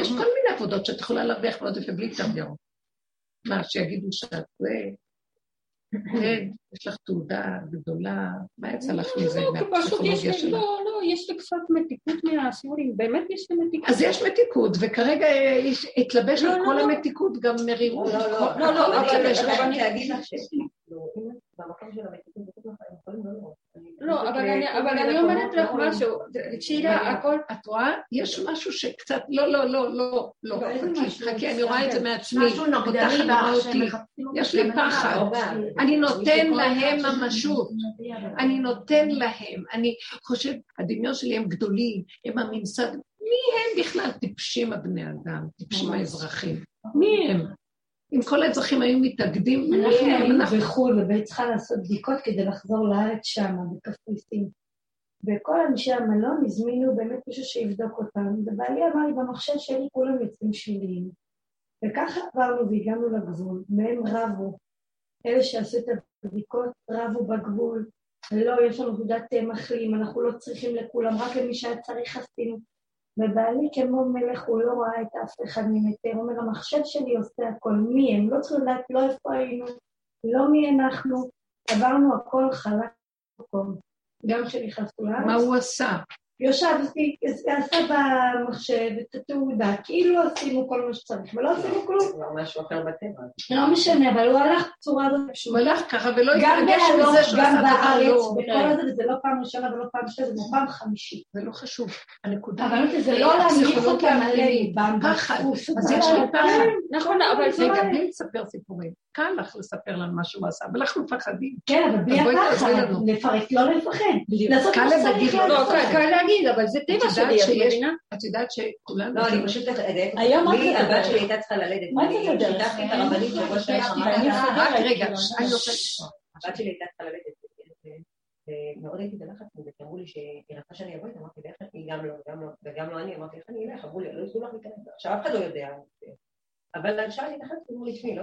יש כל מיני עבודות שאת יכולה להרוויח מאוד יפה בלי תו ירוק. מה, שיגידו שאת זה, כן, יש לך תעודה גדולה, מה יצא לך מזה, לא, מהפסיכולוגיה שלך? לא, לא, יש לי קצת מתיקות מהסיורים, באמת יש לי מתיקות. אז יש מתיקות, וכרגע התלבש על לא, כל המתיקות גם מרירות. לא, לא, לא, לא, אבל אני אגיד לך ש... במקום של המתיקות, לא, אבל אני אומרת לך משהו, צ'ילה, הכל... את רואה? יש משהו שקצת, לא, לא, לא, לא, לא, חכי, חכי, אני רואה את זה מעצמי. משהו נוגדני בך יש לי פחד. אני נותן להם ממשות. אני נותן להם. אני חושב, הדמיון שלי הם גדולים, הם הממסד. מי הם בכלל? טיפשים הבני אדם, טיפשים האזרחים. מי הם? אם כל האזרחים היו מתאגדים, אנחנו היינו בחו"ל ובית צריכה לעשות בדיקות כדי לחזור לארץ שם, בקפריסין. וכל אנשי המלון הזמינו באמת מישהו שיבדוק אותם, ובעלי אמר לי, במחשב שלי כולם יוצאים שליליים. וככה עברנו והגענו לגבול, והם רבו. אלה שעשו את הבדיקות רבו בגבול, לא, יש לנו תעודת מחלים, אנחנו לא צריכים לכולם, רק למי שהיה צריך עשינו. ובעלי כמו מלך, הוא לא ראה את אף אחד ממטר, הוא אומר, המחשב שלי עושה הכל, מי הם? לא צריכים לדעת לא איפה היינו, לא מי אנחנו, עברנו הכל חלק מקום. גם כשנכנסנו לארץ. מה הוא עשה? ישבתי, עשה במחשב את התעודה, כאילו עשינו כל מה שצריך, ולא עשינו כלום. זה משהו אחר בטבע. לא משנה, אבל הוא הלך בצורה הזאת. הוא הלך ככה ולא התרגש מזה שהוא עשה דבר לא... גם בארץ, בכל הזה, וזה לא פעם ראשונה ולא פעם שנייה, זה פעם חמישית. זה לא חשוב. הנקודה... אבל זה לא להמליך אותם על ליבם. פחד. אז יש לי פחד. נכון, אבל זה גם בלי לספר סיפורים. קל לך לספר לנו מה שהוא עשה, אבל אנחנו מפחדים. כן, אבל בלי הפחד, לפרק, לא לפחד. לעשות מה שצריך לעשות. קל להגיד, אבל זה טבע שלי, את מבינה? את יודעת שכולנו... לא, אני פשוט... היום רק לי, הבת שלי הייתה צריכה ללדת. מה זה הדרך? שיתפתי את הרבנית של ראש העיר. רק רגע, אני רוצה... הבת שלי הייתה צריכה ללדת. ומאוד הייתי בלחץ מזה, כי אמרו לי שהיא רצתה שאני אבוא איתה, אמרתי, ואיך היא גם לא, גם לא, וגם לא אני, אמרתי, איך אני אלך? אמרו לי, לא יסגרו לך להיכנס. עכשיו אף אחד לא יודע. אבל שאלתי את אחת, אמרו לי, תשמעי, לא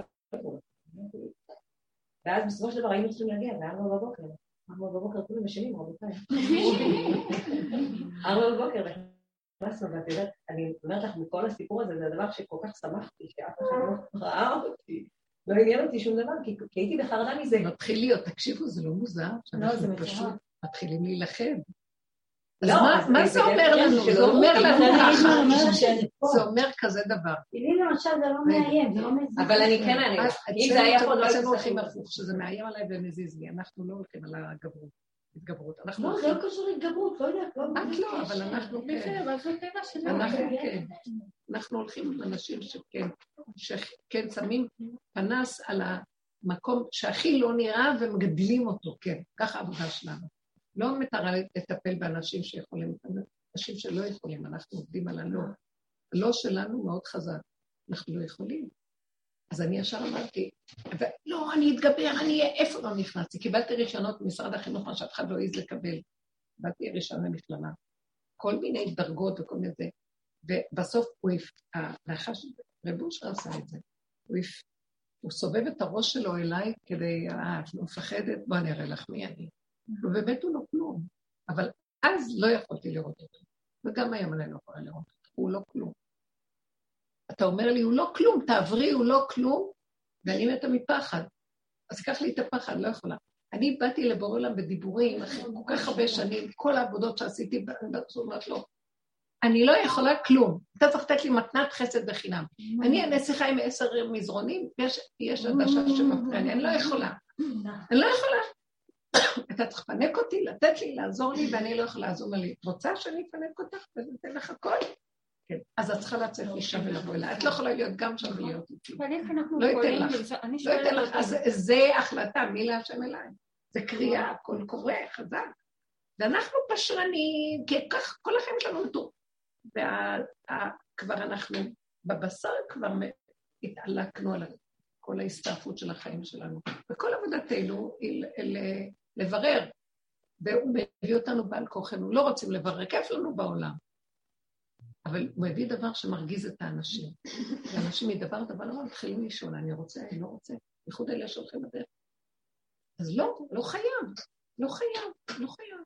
ואז בסופו של דבר היינו צריכים להגיע, בארבע בבוקר. ארבע בבוקר כולם ישנים, רבותיי. ארבע בבוקר, נכנסנו, ואת יודעת, אני אומרת לך, מכל הסיפור הזה, זה הדבר שכל כך שמחתי, שאף אחד לא ראה אותי. לא עניין אותי שום דבר, כי הייתי בחרדה מזה. מתחיל להיות, תקשיבו, זה לא מוזר, לא, זה פשוט מתחילים להילחם. לא, מה זה אומר לנו? זה אומר לנו ככה. זה אומר כזה דבר. לי למשל זה לא מאיים, זה לא מזיז. אבל אני כן, אני... אם זה היה פה, לא היינו הולכים הפוך, שזה מאיים עליי ומזיז לי. אנחנו לא הולכים על הגברות. התגברות. לא, זה לא קשור להתגברות, לא יודעת, לא... את לא, אבל אנחנו כן. טבע שלנו. אנחנו כן. אנחנו הולכים עם אנשים שכן, שכן שמים פנס על המקום שהכי לא נראה ומגדלים אותו, כן. ככה העבודה שלנו. לא מטרה לטפל באנשים שיכולים, אנשים שלא יכולים, אנחנו עובדים על הלא. הלא שלנו מאוד חזק, אנחנו לא יכולים. אז אני ישר אמרתי, לא, אני אתגבר, אני אהיה, איפה לא נכנסתי? קיבלתי רישיונות ממשרד החינוך, מה שאף אחד לא העז לקבל. קיבלתי רישיון למכללה. כל מיני דרגות וכל מיני זה. ובסוף הוא, הנחש, רב אושר עשה את זה. הוא, הוא סובב את הראש שלו אליי כדי, אה, את לא מפחדת? בוא אני אראה לך מי אני. ובאמת הוא לא כלום. אבל אז לא יכולתי לראות אותו. וגם היום אני לא יכולה לראות אותו. הוא לא כלום. אתה אומר לי, הוא לא כלום, תעברי, הוא לא כלום, ואני מתה מפחד. אז קח לי את הפחד, לא יכולה. אני באתי לבורא עולם בדיבורים, אחרי כל כך הרבה שנים, כל העבודות שעשיתי, אומרת לו, אני לא יכולה כלום. אתה צריך לתת לי מתנת חסד בחינם. אני הנסיכה עם עשר מזרונים, יש עדשה שמפריע לי, אני לא יכולה. אני לא יכולה. אתה צריך לפנק אותי, לתת לי, לעזור לי, ואני לא יכולה. אומר לי, רוצה שאני אפנק אותך ואני אתן לך הכל? כן. אז את צריכה לצאת משם ולבוא אליי. את לא יכולה להיות גם שם ולהיות איתי. לא יכולים... אתן לך. לא אתן לך. אז זה החלטה, מי להשם אליי. זה קריאה, קול קורא, חזק. ואנחנו פשרנים, כי כך כל החיים שלנו טוב. וכבר אנחנו, בבשר כבר התעלקנו על כל ההסתעפות של החיים שלנו. וכל עבודתנו היא לברר. והוא מביא אותנו בעל כוחנו. לא רוצים לברר, כיף לנו בעולם. אבל הוא מביא דבר שמרגיז את האנשים. ואנשים מדבר דבר דבר מתחילים לשאול, אני רוצה, אני לא רוצה, בייחוד אלה שהולכים בדרך. אז לא, לא חייב, לא חייב, לא חייב.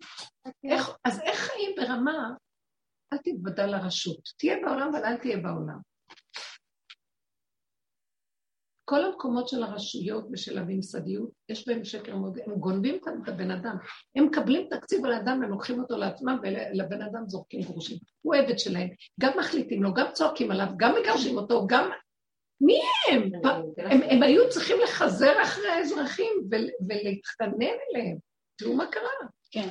איך, אז איך חיים ברמה, אל תתוודע לרשות, תהיה בעולם אבל אל תהיה בעולם. כל המקומות של הרשויות ושל הממסדיות, יש בהם שקר מאוד, הם גונבים כאן את הבן אדם. הם מקבלים תקציב על האדם, הם לוקחים אותו לעצמם, ולבן אדם זורקים גרושים. הוא עבד שלהם. גם מחליטים לו, גם צועקים עליו, גם מגרשים אותו, גם... מי הם? הם, הם היו צריכים לחזר אחרי האזרחים ול- ולהתחנן אליהם. תראו מה קרה. כן.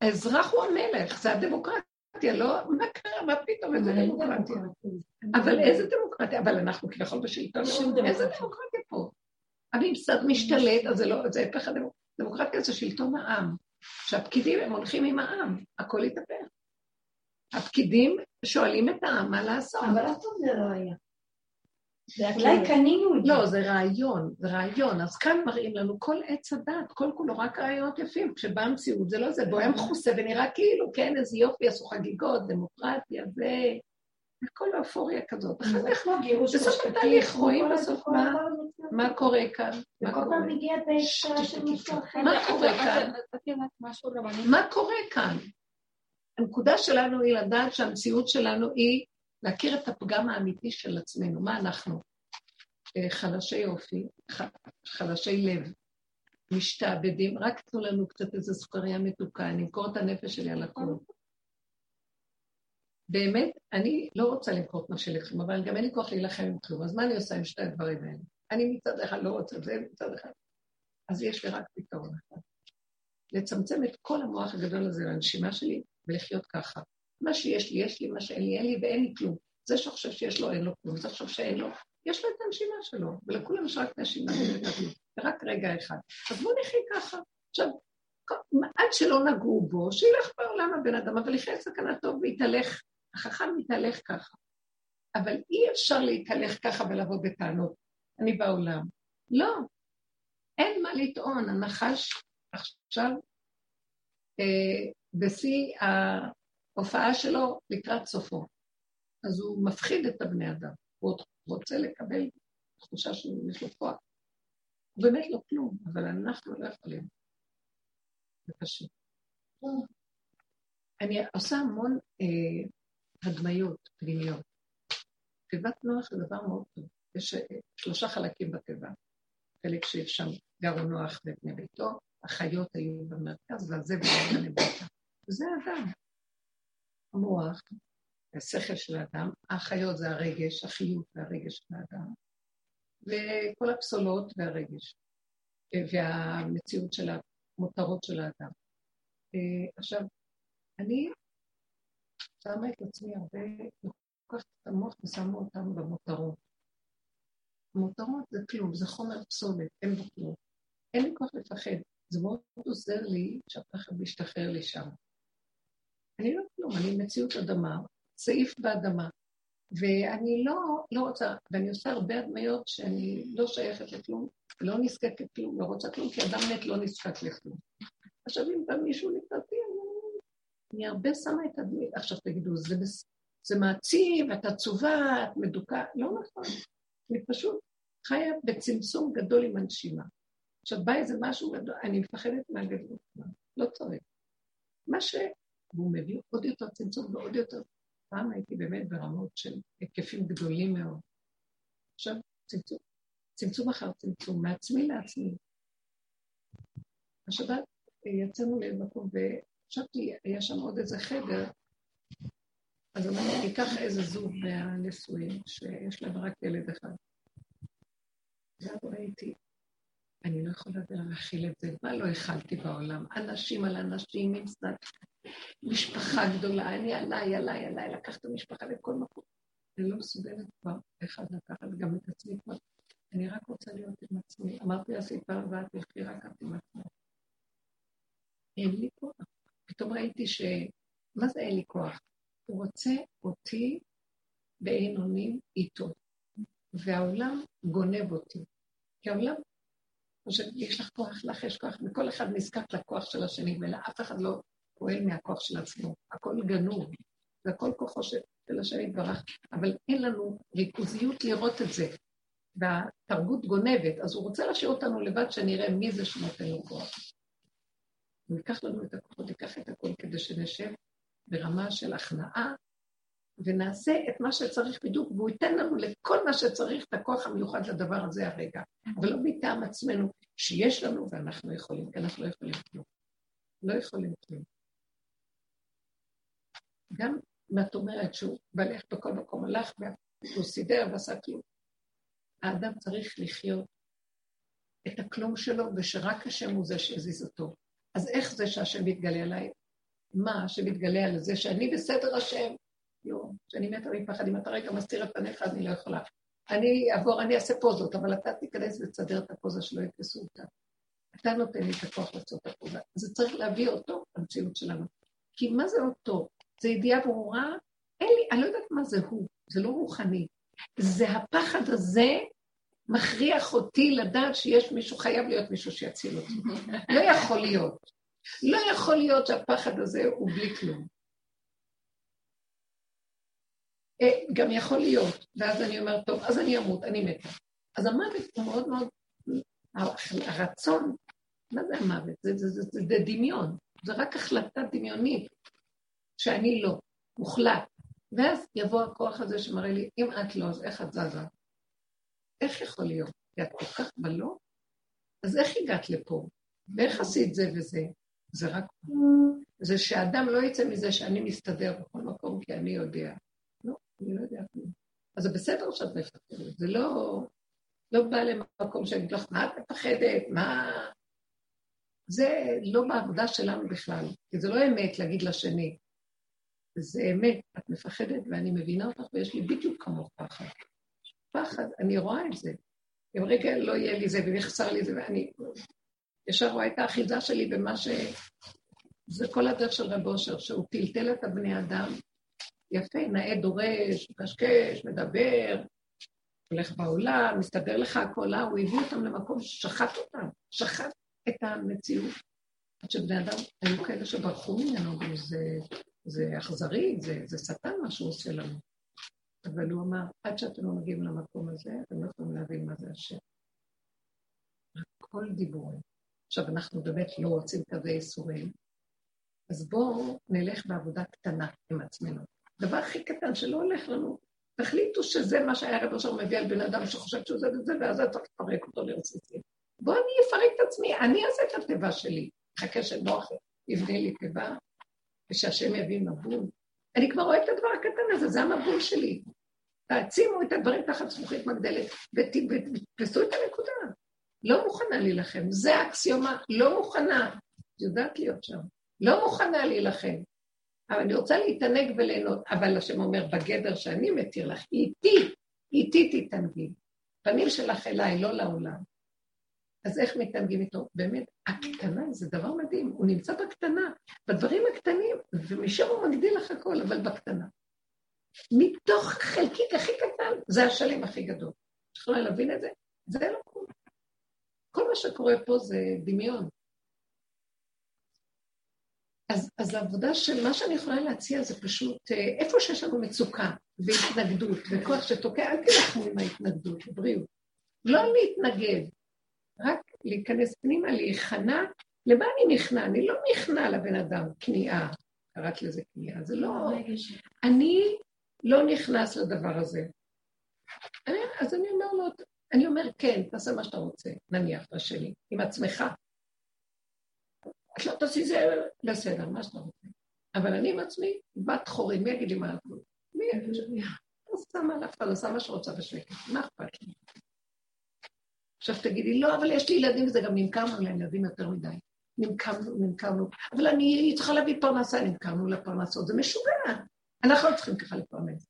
האזרח הוא המלך, זה הדמוקרטיה, לא... מה קרה? מה פתאום? איזה דמוקרטיה? דמוקרטיה. אבל איזה דמוקרטיה? אבל אנחנו כביכול בשלטון. איזה דמוקרטיה. דמוקרטיה פה? הממסד משתלט, אז זה לא, זה הפך הדמוקרטיה. דמוקרטיה זה שלטון העם. שהפקידים הם הולכים עם העם, הכל יתהפך. הפקידים שואלים את העם מה לעשות. אבל אף פעם זה לא היה. אולי. קנינו את זה. לא, זה רעיון, זה רעיון. אז כאן מראים לנו כל עץ הדת, כל כולו רק רעיונות יפים. כשבאה המציאות זה לא זה, בוהם מכוסה ונראה כאילו, כן, איזה יופי, עשו חגיגות, דמוקרטיה, זה... הכל אופוריה כזאת. אחר זה כך, בסוף התהליך רואים בסוף מה- קורה כאן? מה וכל קורה? כאן? מה קורה כאן? הנקודה שלנו היא לדעת שהמציאות שלנו היא להכיר את הפגם האמיתי של עצמנו. מה אנחנו? אה, חלשי אופי, ח- חלשי לב, משתעבדים, רק תנו לנו קצת איזו סוכריה מתוקה, אני אמכור את הנפש שלי על הכול. באמת, אני לא רוצה למכור את נפשי לכם, אבל גם אין לי כוח להילחם עם כלום, אז מה אני עושה עם שתי הדברים האלה? אני מצד אחד לא רוצה זה, מצד אחד. אז יש לי רק פתרון אחד. לצמצם את כל המוח הגדול הזה לנשימה שלי ולחיות ככה. מה שיש לי, יש לי, מה שאין לי, אין לי ואין לי כלום. זה שחושב שיש לו, אין לו כלום, זה שחושב שאין לו, יש לו את הנשימה שלו, ולכולם יש רק נשימה ולכלום, ורק רגע אחד. אז בואו נחיה ככה. עכשיו, עד שלא נגעו בו, שילך בעולם הבן אדם, אבל יחיה סכנה טוב ויתהלך, החכם מתהלך ככה. אבל אי אפשר להתהלך ככה ולבוא בטענות, אני בעולם. לא, אין מה לטעון, הנחש עכשיו אה, בשיא ההופעה שלו לקראת סופו. אז הוא מפחיד את הבני אדם, הוא עוד רוצה לקבל תחושה שיש לו כוח. הוא באמת לא כלום, אבל אנחנו לא יכולים. זה קשה. אני עושה המון אה, הדמיות פנימיות. תיבת נוח זה דבר מאוד טוב. יש אה, שלושה חלקים בתיבה. חלק ששם גרו נוח ובני ביתו, החיות היו במרכז, והזבל היה למטה. וזה האדם. המוח, השכל של האדם, החיות זה הרגש, החיות והרגש של האדם, וכל הפסולות והרגש, והמציאות של המותרות של האדם. עכשיו, אני שמה את עצמי הרבה, לוקחת את המוח ושמה אותם במותרות. מותרות זה כלום, זה חומר פסולת, אין בו כלום. אין לי כוח לפחד. זה מאוד עוזר לי שהפחד משתחרר לי שם. אני לא כלום, אני מציאות אדמה, סעיף באדמה. ואני לא, לא רוצה, ואני עושה הרבה הדמיות שאני לא שייכת לכלום, לא נזקקת כלום, לא רוצה כלום, כי אדם מת לא נזקק לכלום. עכשיו, אם בא מישהו לקראתי, אני, אני הרבה שמה את הדמית. עכשיו תגידו, זה, זה מעציב, את עצובה, את מדוכא, לא נכון. אני פשוט חיה בצמצום גדול עם הנשימה. עכשיו בא איזה משהו גדול, אני מפחדת מהגדלות, לא צריך. מה ש... והוא מביא עוד יותר צמצום ועוד יותר. פעם הייתי באמת ברמות של היקפים גדולים מאוד. עכשיו צמצום, צמצום אחר צמצום, מעצמי לעצמי. השבת יצאנו למקום וחשבתי, היה שם עוד איזה חדר, אז אמרתי, ניקח איזה זוג מהנשואים שיש להם רק ילד אחד. ואז ראיתי, אני לא יכולה להכיל את זה. מה לא הכלתי בעולם? אנשים על אנשים עם שנת משפחה גדולה, אני עליי, עליי, עליי, לקח את המשפחה לכל מקום. אני לא מסוגלת כבר אחד לקחת גם את עצמי כבר. אני רק רוצה להיות עם עצמי. אמרתי לסיפה הבאה, תלכי רק את עם עצמי. אין לי כוח. פתאום ראיתי ש... מה זה אין לי כוח? הוא רוצה אותי באין אונים איתו, והעולם גונב אותי. כי העולם יש לך כוח, לך יש כוח, וכל אחד נזקק לכוח של השני, ולאף אחד לא פועל מהכוח של עצמו. הכל גנוב, והכל כוחו של השני יתברך, אבל אין לנו ריכוזיות לראות את זה. והתרבות גונבת, אז הוא רוצה להשאיר אותנו לבד, שנראה מי זה שנותן לו כוח. הוא ייקח לנו את הכוחות, ייקח את הכול כדי שנשב ברמה של הכנעה, ונעשה את מה שצריך בדיוק, והוא ייתן לנו לכל מה שצריך את הכוח המיוחד לדבר הזה הרגע. אבל לא מטעם עצמנו, שיש לנו ואנחנו יכולים, כי אנחנו לא יכולים כלום. לא יכולים כלום. גם אם את אומרת שהוא בלך בכל מקום, הלך והוא סידר ועשה כלום. האדם צריך לחיות את הכלום שלו, ושרק השם הוא זה שהזיז אותו. אז איך זה שהשם מתגלה עליי? מה שמתגלה על זה שאני בסדר השם? לא, שאני מתה מפחד, אם אתה רגע מסתיר את פניך, אני לא יכולה. אני אעבור, אני אעשה פוזות, אבל אתה תיכנס ותסדר את הפוזה שלא יתפסו אותה. אתה נותן לי את הכוח לעשות את הפוזה. זה צריך להביא אותו למציאות שלנו. כי מה זה אותו? זה ידיעה ברורה? אין לי, אני לא יודעת מה זה הוא, זה לא רוחני. זה הפחד הזה מכריח אותי לדעת שיש מישהו, חייב להיות מישהו שיציל אותי. לא יכול להיות. לא יכול להיות שהפחד הזה הוא בלי כלום. אה, גם יכול להיות, ואז אני אומרת, טוב, אז אני אמות, אני מתה. אז המוות הוא מאוד מאוד, הרצון, מה זה המוות? זה, זה, זה, זה, זה דמיון, זה רק החלטה דמיונית, שאני לא, מוחלט. ואז יבוא הכוח הזה שמראה לי, אם את לא, אז איך את זזה? איך יכול להיות? כי את כל כך בלא? אז איך הגעת לפה? ואיך עשית זה וזה? זה רק... זה שאדם לא יצא מזה שאני מסתדר בכל מקום כי אני יודע. אני לא יודע כלום. אז זה בסדר שאת מפחדת, זה לא... לא בא למקום שאני אגיד לך, מה את מפחדת? מה... זה לא בעבודה שלנו בכלל, כי זה לא אמת להגיד לשני. זה אמת, את מפחדת ואני מבינה אותך ויש לי בדיוק כמוך פחד. פחד, אני רואה את זה. אם רגע לא יהיה לי זה ויחסר לי זה ואני ישר רואה את האחיזה שלי במה ש... זה כל הדרך של רב אושר, שהוא טלטל את הבני אדם. יפה, נאה דורש, מקשקש, מדבר, הולך בעולם, מסתדר לך הכל, הוא הביא אותם למקום ששחט אותם, שחט את המציאות. עד שבני אדם היו כאלה שברחו ממנו, וזה זה אכזרי, זה, זה שטן מה שהוא עושה לנו. אבל הוא אמר, עד שאתם לא מגיעים למקום הזה, אתם לא יכולים להבין מה זה השם. הכל דיבורים. עכשיו, אנחנו באמת לא רוצים כזה ייסורים, אז בואו נלך בעבודה קטנה עם עצמנו. דבר הכי קטן שלא הולך לנו, תחליטו שזה מה שהיה רב אשר מביא על בן אדם שחושב שהוא זה וזה, ואז אתה לפרק אותו לרסיסים. בואו אני אפרק את עצמי, אני אעשה את התיבה שלי. חכה שנוח יבנה לי תיבה, ושהשם יביא מבול. אני כבר רואה את הדבר הקטן הזה, זה המבול שלי. תעצימו את הדברים תחת זכוכית מגדלת ותתפסו את הנקודה. לא מוכנה להילחם, זה האקסיומה, לא מוכנה. יודעת להיות שם. לא מוכנה להילחם. אבל אני רוצה להתענג וליהנות, אבל השם אומר, בגדר שאני מתיר לך, איתי, איתי תתענגי. פנים שלך אליי, לא לעולם. אז איך מתענגים איתו? באמת, הקטנה זה דבר מדהים, הוא נמצא בקטנה, בדברים הקטנים, ומשם הוא מגדיל לך הכל, אבל בקטנה. מתוך חלקיק הכי קטן, זה השלם הכי גדול. את יכולה להבין את זה? זה לא קורה. כל מה שקורה פה זה דמיון. אז, אז העבודה של מה שאני יכולה להציע זה פשוט, אה, איפה שיש לנו מצוקה והתנגדות וכוח שתוקע, אל תלכו עם ההתנגדות, בריאות. לא להתנגד, רק להיכנס פנימה, להיכנע. למה אני נכנע? אני לא נכנע לבן אדם, כניעה. קראת לזה כניעה, זה לא... אני לא נכנס לדבר הזה. אני, אז אני אומר לו, אני אומר, כן, תעשה מה שאתה רוצה, נניח, לשני, עם עצמך. את לא תעשי זה בסדר, מה שאתה רוצה. אבל אני עם עצמי, בת חורים, מי יגיד לי מה לעשות? מי יגיד לי? עושה מה לאף אחד, עושה מה שרוצה בשקט, מה אכפת לי? עכשיו תגידי, לא, אבל יש לי ילדים וזה גם נמכרנו לילדים יותר מדי. נמכרנו, נמכרנו, אבל אני צריכה להביא פרנסה, נמכרנו לפרנסות, זה משוגע. אנחנו לא צריכים ככה לפרנס.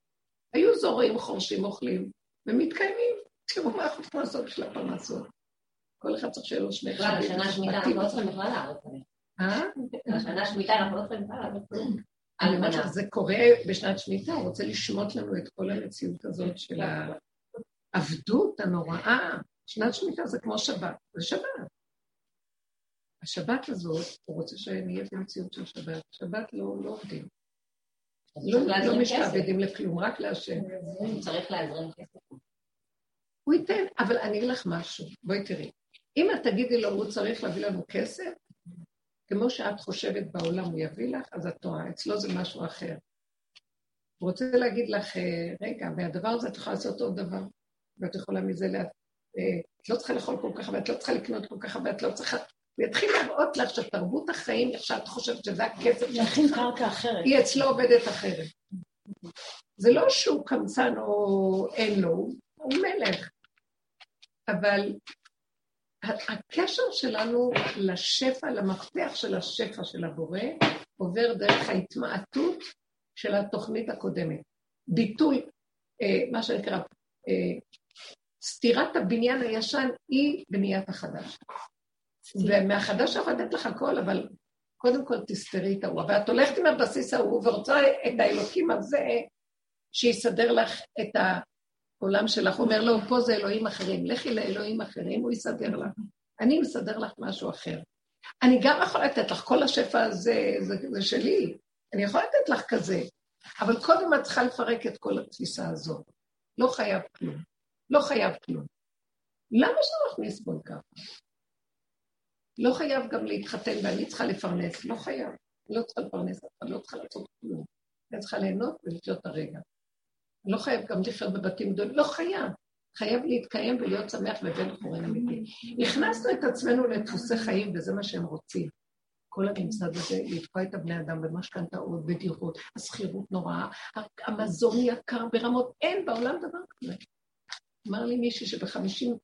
היו זורים, חורשים, אוכלים, ומתקיימים. תראו מה אנחנו צריכים לעשות בשביל הפרנסות. כל אחד צריך שיהיה לו שני חיים. בשנה שמיטה אנחנו לא צריכים בכלל עליהם. אה? בשנה שמיטה אנחנו לא בכלל לעבוד כלום. אני אומרת לך, זה קורה בשנת שמיטה, הוא רוצה לשמוט לנו את כל המציאות הזאת של העבדות הנוראה. שנת שמיטה זה כמו שבת, זה שבת. השבת הזאת, הוא רוצה שנהיה במציאות של שבת. שבת לא, לא עובדים. לא, לא משתעבדים לכלום, רק להשם. צריך להזרים כסף. הוא ייתן, אבל אני אגיד לך משהו, בואי תראי. אם את תגידי לו, הוא צריך להביא לנו כסף, כמו שאת חושבת בעולם הוא יביא לך, אז את טועה, אצלו זה משהו אחר. הוא רוצה להגיד לך, אה, רגע, מהדבר הזה את יכולה לעשות עוד דבר, ואת יכולה מזה, לה... אה, את לא צריכה לאכול כל כך הרבה, את לא צריכה לקנות כל כך הרבה, את לא צריכה... הוא יתחיל להראות לך שתרבות החיים, איך שאת חושבת שזה הכסף שלך. היא אצלו עובדת אחרת. זה לא שהוא קמצן או אין לו, הוא מלך. אבל הקשר שלנו לשפע, למפתח של השפע של הבורא, עובר דרך ההתמעטות של התוכנית הקודמת. ביטול, אה, מה שנקרא, אה, סתירת הבניין הישן היא בניית החדש. ומהחדש יכול לתת לך הכל, אבל קודם כל תסתרי את ההוא. ואת הולכת עם הבסיס ההוא ורוצה את האלוקים הזה, שיסדר לך את העולם שלך. אומר לו, פה זה אלוהים אחרים, לכי לאלוהים אחרים, הוא יסדר לך. אני מסדר לך משהו אחר. אני גם יכולה לתת לך, כל השפע הזה, זה, זה שלי, אני יכולה לתת לך כזה, אבל קודם את צריכה לפרק את כל התפיסה הזאת. לא חייב כלום. לא חייב כלום. למה שלא נסבול ככה? לא חייב גם להתחתן ואני צריכה לפרנס, לא חייב. לא צריכה לפרנס, אבל לא צריכה לעשות כלום. אני צריכה ליהנות ולחיות הרגע. לא חייב גם לחיות בבתים גדולים, לא חייב. חייב להתקיים ולהיות שמח בבן חורין אמיתי. הכנסנו את עצמנו לדפוסי חיים, וזה מה שהם רוצים. כל הממסד הזה, לתקוע את הבני אדם במשכנתאות, בדירות, השכירות נוראה, המזון יקר ברמות, אין בעולם דבר כזה. אמר לי מישהי שבחמישים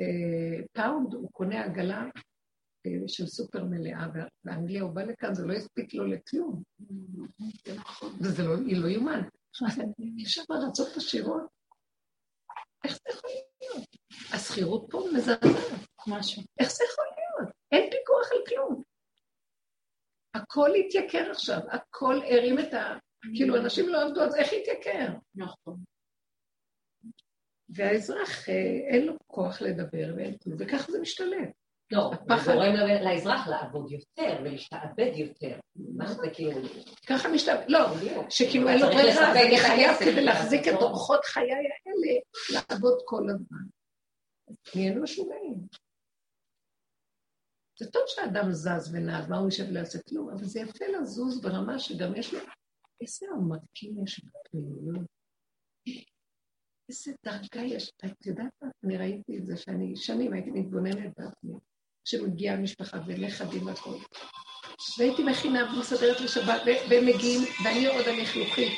אה, פאונד הוא קונה עגלה אה, של סופר מלאה באנגליה, הוא בא לכאן, זה לא הספיק לו לכלום. וזה לא, היא לא יאומן. יש שם ארצות עשירות. איך זה יכול להיות? השכירות פה מזעזעת. משהו. איך זה יכול להיות? אין פיקוח על כלום. הכל התייקר עכשיו, הכל הרים את ה... כאילו, אנשים לא עבדו, אז איך התייקר? נכון. והאזרח, אה, אין לו כוח לדבר ואין כלום, וככה זה משתלט. לא, זה גורם לאזרח לעבוד יותר ולהשתעבד יותר. מה זה כאילו? ככה משתעבד, לא, שכאילו אין לו ברירה, אני חייב כדי להחזיק את אורחות חיי האלה, לעבוד כל הזמן. נהיינו משוגעים. זה טוב שאדם זז ונעד, מה הוא יושב ולא יעשה כלום, אבל זה יפה לזוז ברמה שגם יש לו... איזה עומקים יש בפנימיות. איזה דרגה יש. את יודעת מה? אני ראיתי את זה שאני שנים הייתי מתבוננת בעצמי. שמגיעה המשפחה ונכדים והכל. והייתי מכינה ומסדרת לשבת, והם מגיעים, ואני עוד הנכלוכית,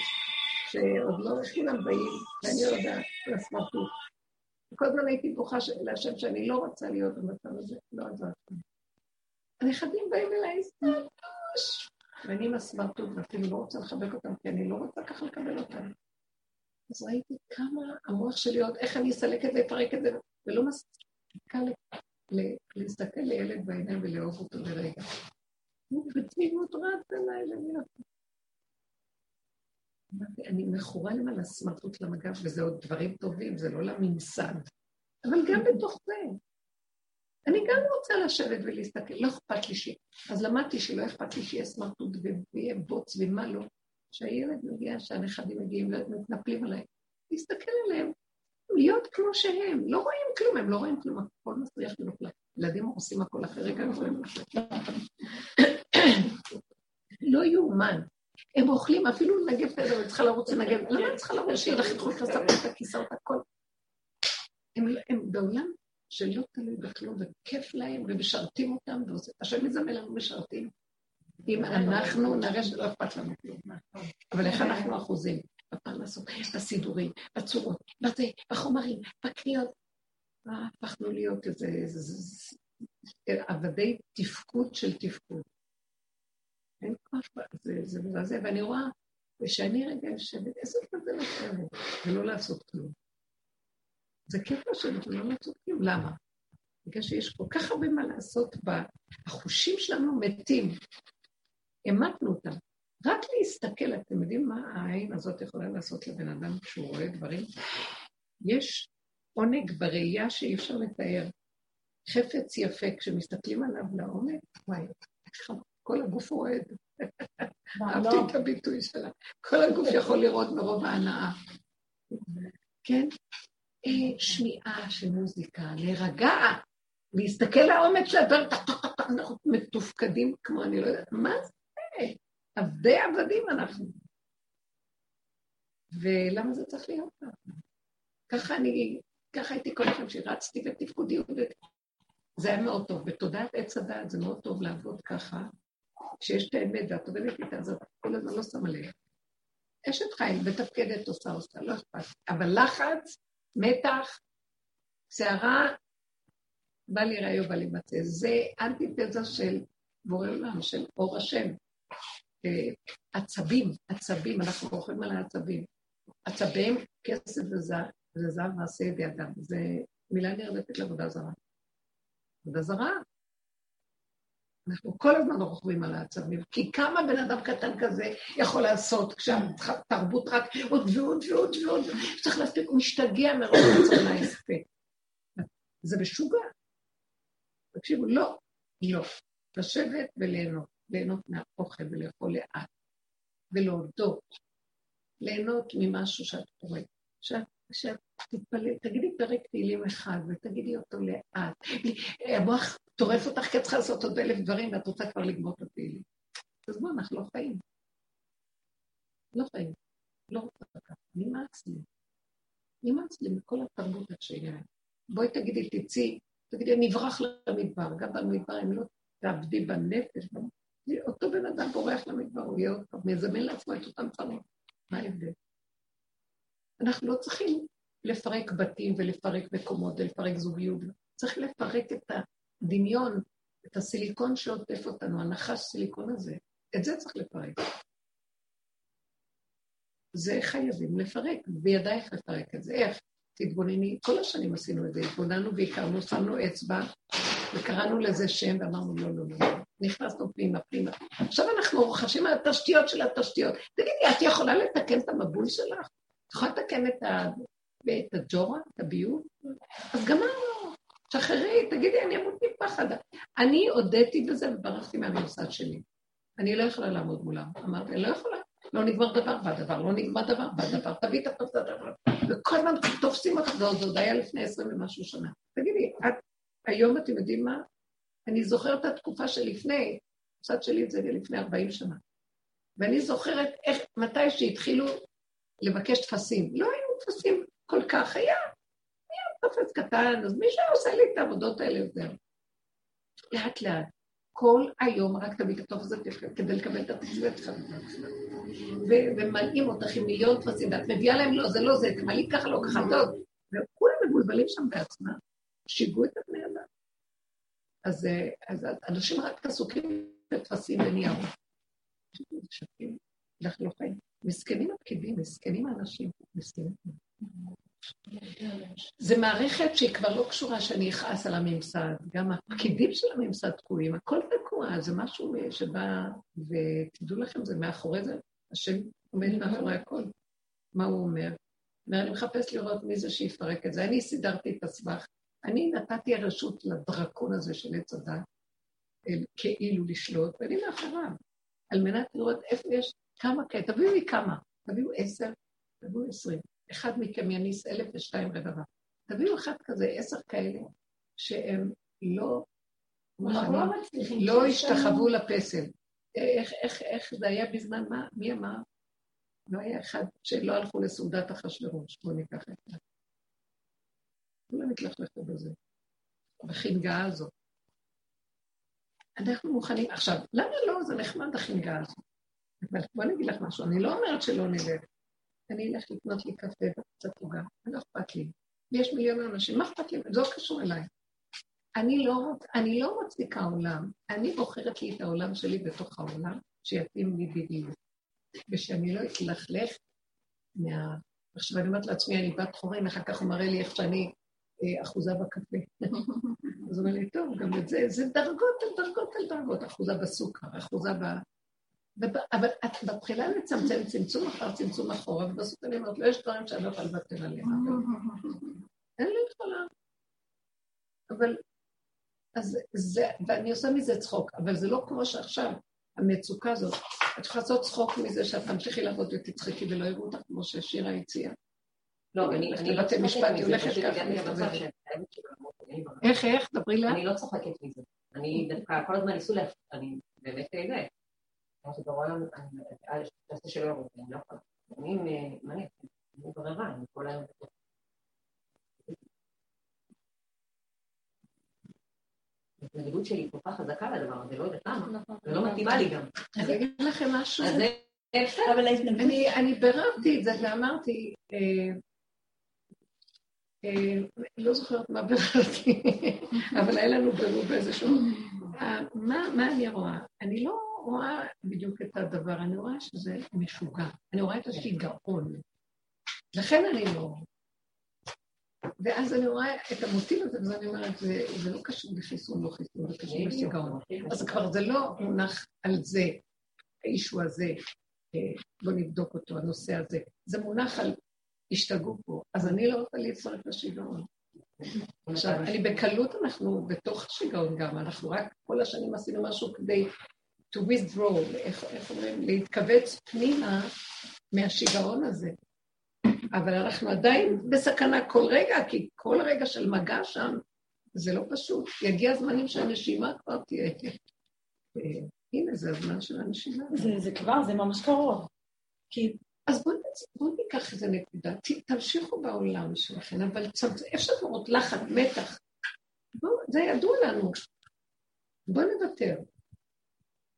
שעוד לא כולם באים, ואני עוד הסמרטוט. וכל הזמן הייתי בטוחה להשם שאני לא רוצה להיות במצב הזה, לא עזרתי. הנכדים באים אליי, סטטוש, ואני עם הסמרטוט, ואפילו לא רוצה לחבק אותם, כי אני לא רוצה ככה לקבל אותם. אז ראיתי כמה המוח שלי עוד, איך אני אסלק את זה, אפרק את זה, ולא מספיקה להסתכל לילד בעיניים ולאהוב אותו לרגע. הוא בתמימות רץ אליי למי אני מכורה למה לסמרטוט למגב, וזה עוד דברים טובים, זה לא לממסד. אבל גם בתוך זה. אני גם רוצה לשבת ולהסתכל, לא אכפת לי ש... אז למדתי שלא אכפת לי שיהיה סמרטוט ויהיה בוץ ומה לא. שהילד מגיע, שהנכדים מגיעים, מתנפלים עליהם. להסתכל עליהם, להיות כמו שהם, לא רואים כלום, הם לא רואים כלום, הכל מסריח ונופלא. ילדים עושים הכל אחרי הם רואים לא יאומן. הם אוכלים, אפילו לנגב את הידיים, אני צריכה לרוץ לנגב, למה אני צריכה לרוץ שיהיה לך חוץ לספר את הכיסאות, הכל? הם בעולם שלא תלוי בכלום, וכיף להם, ומשרתים אותם, והשם יזמן לנו משרתים. אם אנחנו נראה שלא אכפת לנו כלום. אבל איך אנחנו אחוזים? בפרנסות, בסידורים, בצורות, בזה, בחומרים, בקניות. הפכנו להיות איזה, עבדי תפקוד של תפקוד. אין כוח, זה, מזעזע, ואני רואה, ושאני רגע יושבת, איזה כזה לשבת, ולא לעשות כלום. זה כיף לשבת ולא לעשות כלום, למה? בגלל שיש כל כך הרבה מה לעשות החושים שלנו מתים. המתנו אותם. רק להסתכל, אתם יודעים מה העין הזאת יכולה לעשות לבן אדם כשהוא רואה דברים? יש עונג בראייה שאי אפשר לתאר. חפץ יפה, כשמסתכלים עליו לעומק, וואי, כל הגוף רועד. אהבתי את הביטוי שלה. כל הגוף יכול לראות מרוב ההנאה. כן? אה, שמיעה של מוזיקה, להירגע, להסתכל לעומק של הדברים, אנחנו מתופקדים כמו אני לא יודעת, מה זה? עבדי עבדים אנחנו. ולמה זה צריך להיות ככה? ככה אני, ככה הייתי כל הזמן שרצתי בתפקודיות. זה היה מאוד טוב. בתודעת עץ הדעת זה מאוד טוב לעבוד ככה, כשיש את האמת ואת עובדת איתה, אז את כל הזמן לא שמה לב. אשת חיים, מתפקדת, עושה, עושה, לא אכפת. אבל לחץ, מתח, שערה, בא לי ראיו, בא לי מצא. זה אנטיתזה של בורא עולם, של אור השם. עצבים, עצבים, אנחנו אוכלים על העצבים. עצבים, כסף וזהב מעשה ידי אדם. זה מילה נרדפת לעבודה זרה. עבודה זרה. אנחנו כל הזמן רוכבים על העצבים, כי כמה בן אדם קטן כזה יכול לעשות כשהתרבות רק עוד ועוד ועוד ועוד, צריך להספיק, הוא משתגע מרוב רצון ההספק. זה משוגע. תקשיבו, לא, לא. לשבת וליהנות, ליהנות מהאוכל ולאכול לאט, ולהודות, ליהנות ממשהו שאת קוראת. עכשיו, תתפלא, תגידי פרק תהילים אחד ותגידי אותו לאט. המוח טורף אותך כי את צריכה לעשות עוד אלף דברים ואת רוצה כבר לגמור את התהילים. אז בואו, אנחנו לא חיים. לא חיים. לא רוצה ככה. נמאס לי. נמאס לי מכל התרבות שהיא בואי תגידי, תצאי, תגידי, אני אברח למדבר. גם במדבר הם לא תעבדי בנפש. אותו בן אדם בורח למדבר, הוא יהיה עוד פעם, מזמן לעצמו את אותם צרות. מה ההבדל? אנחנו לא צריכים לפרק בתים ולפרק מקומות ולפרק זוגיות. צריך לפרק את הדמיון, את הסיליקון שעוטף אותנו, הנחש סיליקון הזה. את זה צריך לפרק. זה חייבים לפרק, בידייך לפרק את זה. איך? תתבונני, כל השנים עשינו את זה, התבוננו והכרנו, שמנו אצבע וקראנו לזה שם ואמרנו לא, לא, לא, לא. נכנסנו פנימה, פנימה. עכשיו אנחנו חשים על התשתיות של התשתיות. תגידי, את יכולה לתקן את המבול שלך? את יכולה לתקן את, ה... את הג'ורה, את הביוב? אז גמרנו, שחררי, תגידי, אני אמות מפחד. אני הודיתי בזה וברחתי מהממסד שלי. אני לא יכולה לעמוד מולם. אמרתי, אני לא יכולה. לא נגמר דבר בדבר, לא נגמר דבר בדבר, תביא את הדבר. וכל הזמן תופסים אותך, זה עוד היה לפני עשרים ומשהו שנה. תגידי, את, היום אתם יודעים מה? אני זוכרת את התקופה שלפני, המוסד שלי זה לפני ארבעים שנה. ואני זוכרת איך, מתי שהתחילו לבקש טפסים. לא היו טפסים כל כך, היה, היה טפס קטן, אז מישהו עושה לי את העבודות האלה וזהו. לאט לאט. כל היום רק תביא את הטופס הזה כדי לקבל את הטפסים ומלאים אותך עם מיליון טפסים, ואת מביאה להם, לא, זה לא זה, תמלאי ככה, לא ככה, טוב. וכולם מבולבלים שם בעצמם, שיגעו את הבני. אז, אז אנשים רק עסוקים בטפסים וניירות. אנחנו לא חיים. מסכנים הפקידים, מסכנים האנשים, מסכנים. זה מערכת שהיא כבר לא קשורה שאני אכעס על הממסד, גם הפקידים של הממסד תקועים, הכל תקוע, זה משהו שבא, ותדעו לכם, זה מאחורי זה, השם עומד מאחורי הכל. מה הוא אומר? אומר, אני מחפש לראות מי זה שיפרק את זה. אני סידרתי את הסבך, אני נתתי הרשות לדרקון הזה של עץ הדת, כאילו לשלוט, ואני מאחוריו, על מנת לראות איפה יש כמה כאלה, תביאו לי כמה, תביאו עשר, תביאו עשרים. אחד מכם יניס אלף ושתיים רבבה. תביאו אחד כזה, עשר כאלה, שהם לא לא, לא השתחוו לפסל. איך, איך, איך זה היה בזמן מה? מי אמר? לא היה אחד שלא הלכו לסעודת אחשוורוש, בואו ניקח את זה. כולם התלכלכו בזה, בחנגה הזאת. אנחנו מוכנים, עכשיו, למה לא? זה נחמד החנגה הזאת. אבל בואי נגיד לך משהו, אני לא אומרת שלא נלך. אני אלך לקנות לי קפה וקצת עוגה, לא אכפת לי. ויש מיליון אנשים, מה אכפת לי? זה לא קשור אליי. אני לא, אני לא מצדיקה עולם, אני בוחרת לי את העולם שלי בתוך העולם, שיתאים לי בדיוק. ושאני לא אתלכלך מה... עכשיו אני אומרת לעצמי, אני בת חורין, אחר כך הוא מראה לי איך שאני אחוזה בקפה. אז הוא אומר לי, טוב, גם את זה, זה דרגות על דרגות על דרגות, אחוזה בסוכר, אחוזה ב... אבל את מתחילה לצמצם צמצום אחר צמצום אחורה, ובסוף אני אומרת, לא יש דברים שאני לא יכולה לוותר עליהם. אין לי יכולה. אבל, אז זה, ואני עושה מזה צחוק, אבל זה לא כמו שעכשיו, המצוקה הזאת. את יכולה לעשות צחוק מזה שאת תמשיכי לעבוד ותצחקי ולא יראו אותך כמו ששירה הציעה. לא, אני לא צוחקת מזה, איך, איך? דברי לאט. אני לא צוחקת מזה. אני דווקא כל הזמן ניסו להפ... אני באמת זה. אמרתי בעולם, אני תעשה שלא יראו אני לא יכולה. אני, מה אני אעשה? אני ברירה, אני כל היום... ההתנגדות שלי כל כך חזקה לדבר הזה, לא יודעת למה, נכון. זה לא מתאימה לי גם. אני אגיד לכם משהו. אבל ההתנגדות... אני ביררתי את זה ואמרתי, אה, אה, לא זוכרת מה ביררתי, אבל היה לנו בירור באיזשהו... אה, מה אני רואה? אני לא רואה בדיוק את הדבר, אני רואה שזה משוגע. אני רואה את השיגעון. לכן אני לא... ואז אני רואה את המוטיב הזה, ואני אומרת, זה, זה לא קשור לחיסון, לא חיסון, זה קשור לשיגעון. אז כבר זה לא מונח על זה, האישו הזה, אה, בוא נבדוק אותו, הנושא הזה. זה מונח על השתגעו פה, אז אני לא רוצה להצטרף לשיגעון. עכשיו, אני בקלות, אנחנו בתוך השיגעון גם, אנחנו רק כל השנים עשינו משהו כדי to withdraw, איך, איך אומרים? להתכווץ פנימה מהשיגעון הזה. אבל אנחנו עדיין בסכנה כל רגע, כי כל רגע של מגע שם זה לא פשוט. יגיע זמנים שהנשימה כבר תהיה. אה, הנה, זה הזמן של הנשימה. זה, זה כבר, זה ממש קרוב. כי... אז בואו בוא ניקח איזה נקודה, תמשיכו בעולם שלכם, אבל צמצ... איפה שאתם רואות לחץ, מתח, בוא, זה ידוע לנו. בואו נוותר.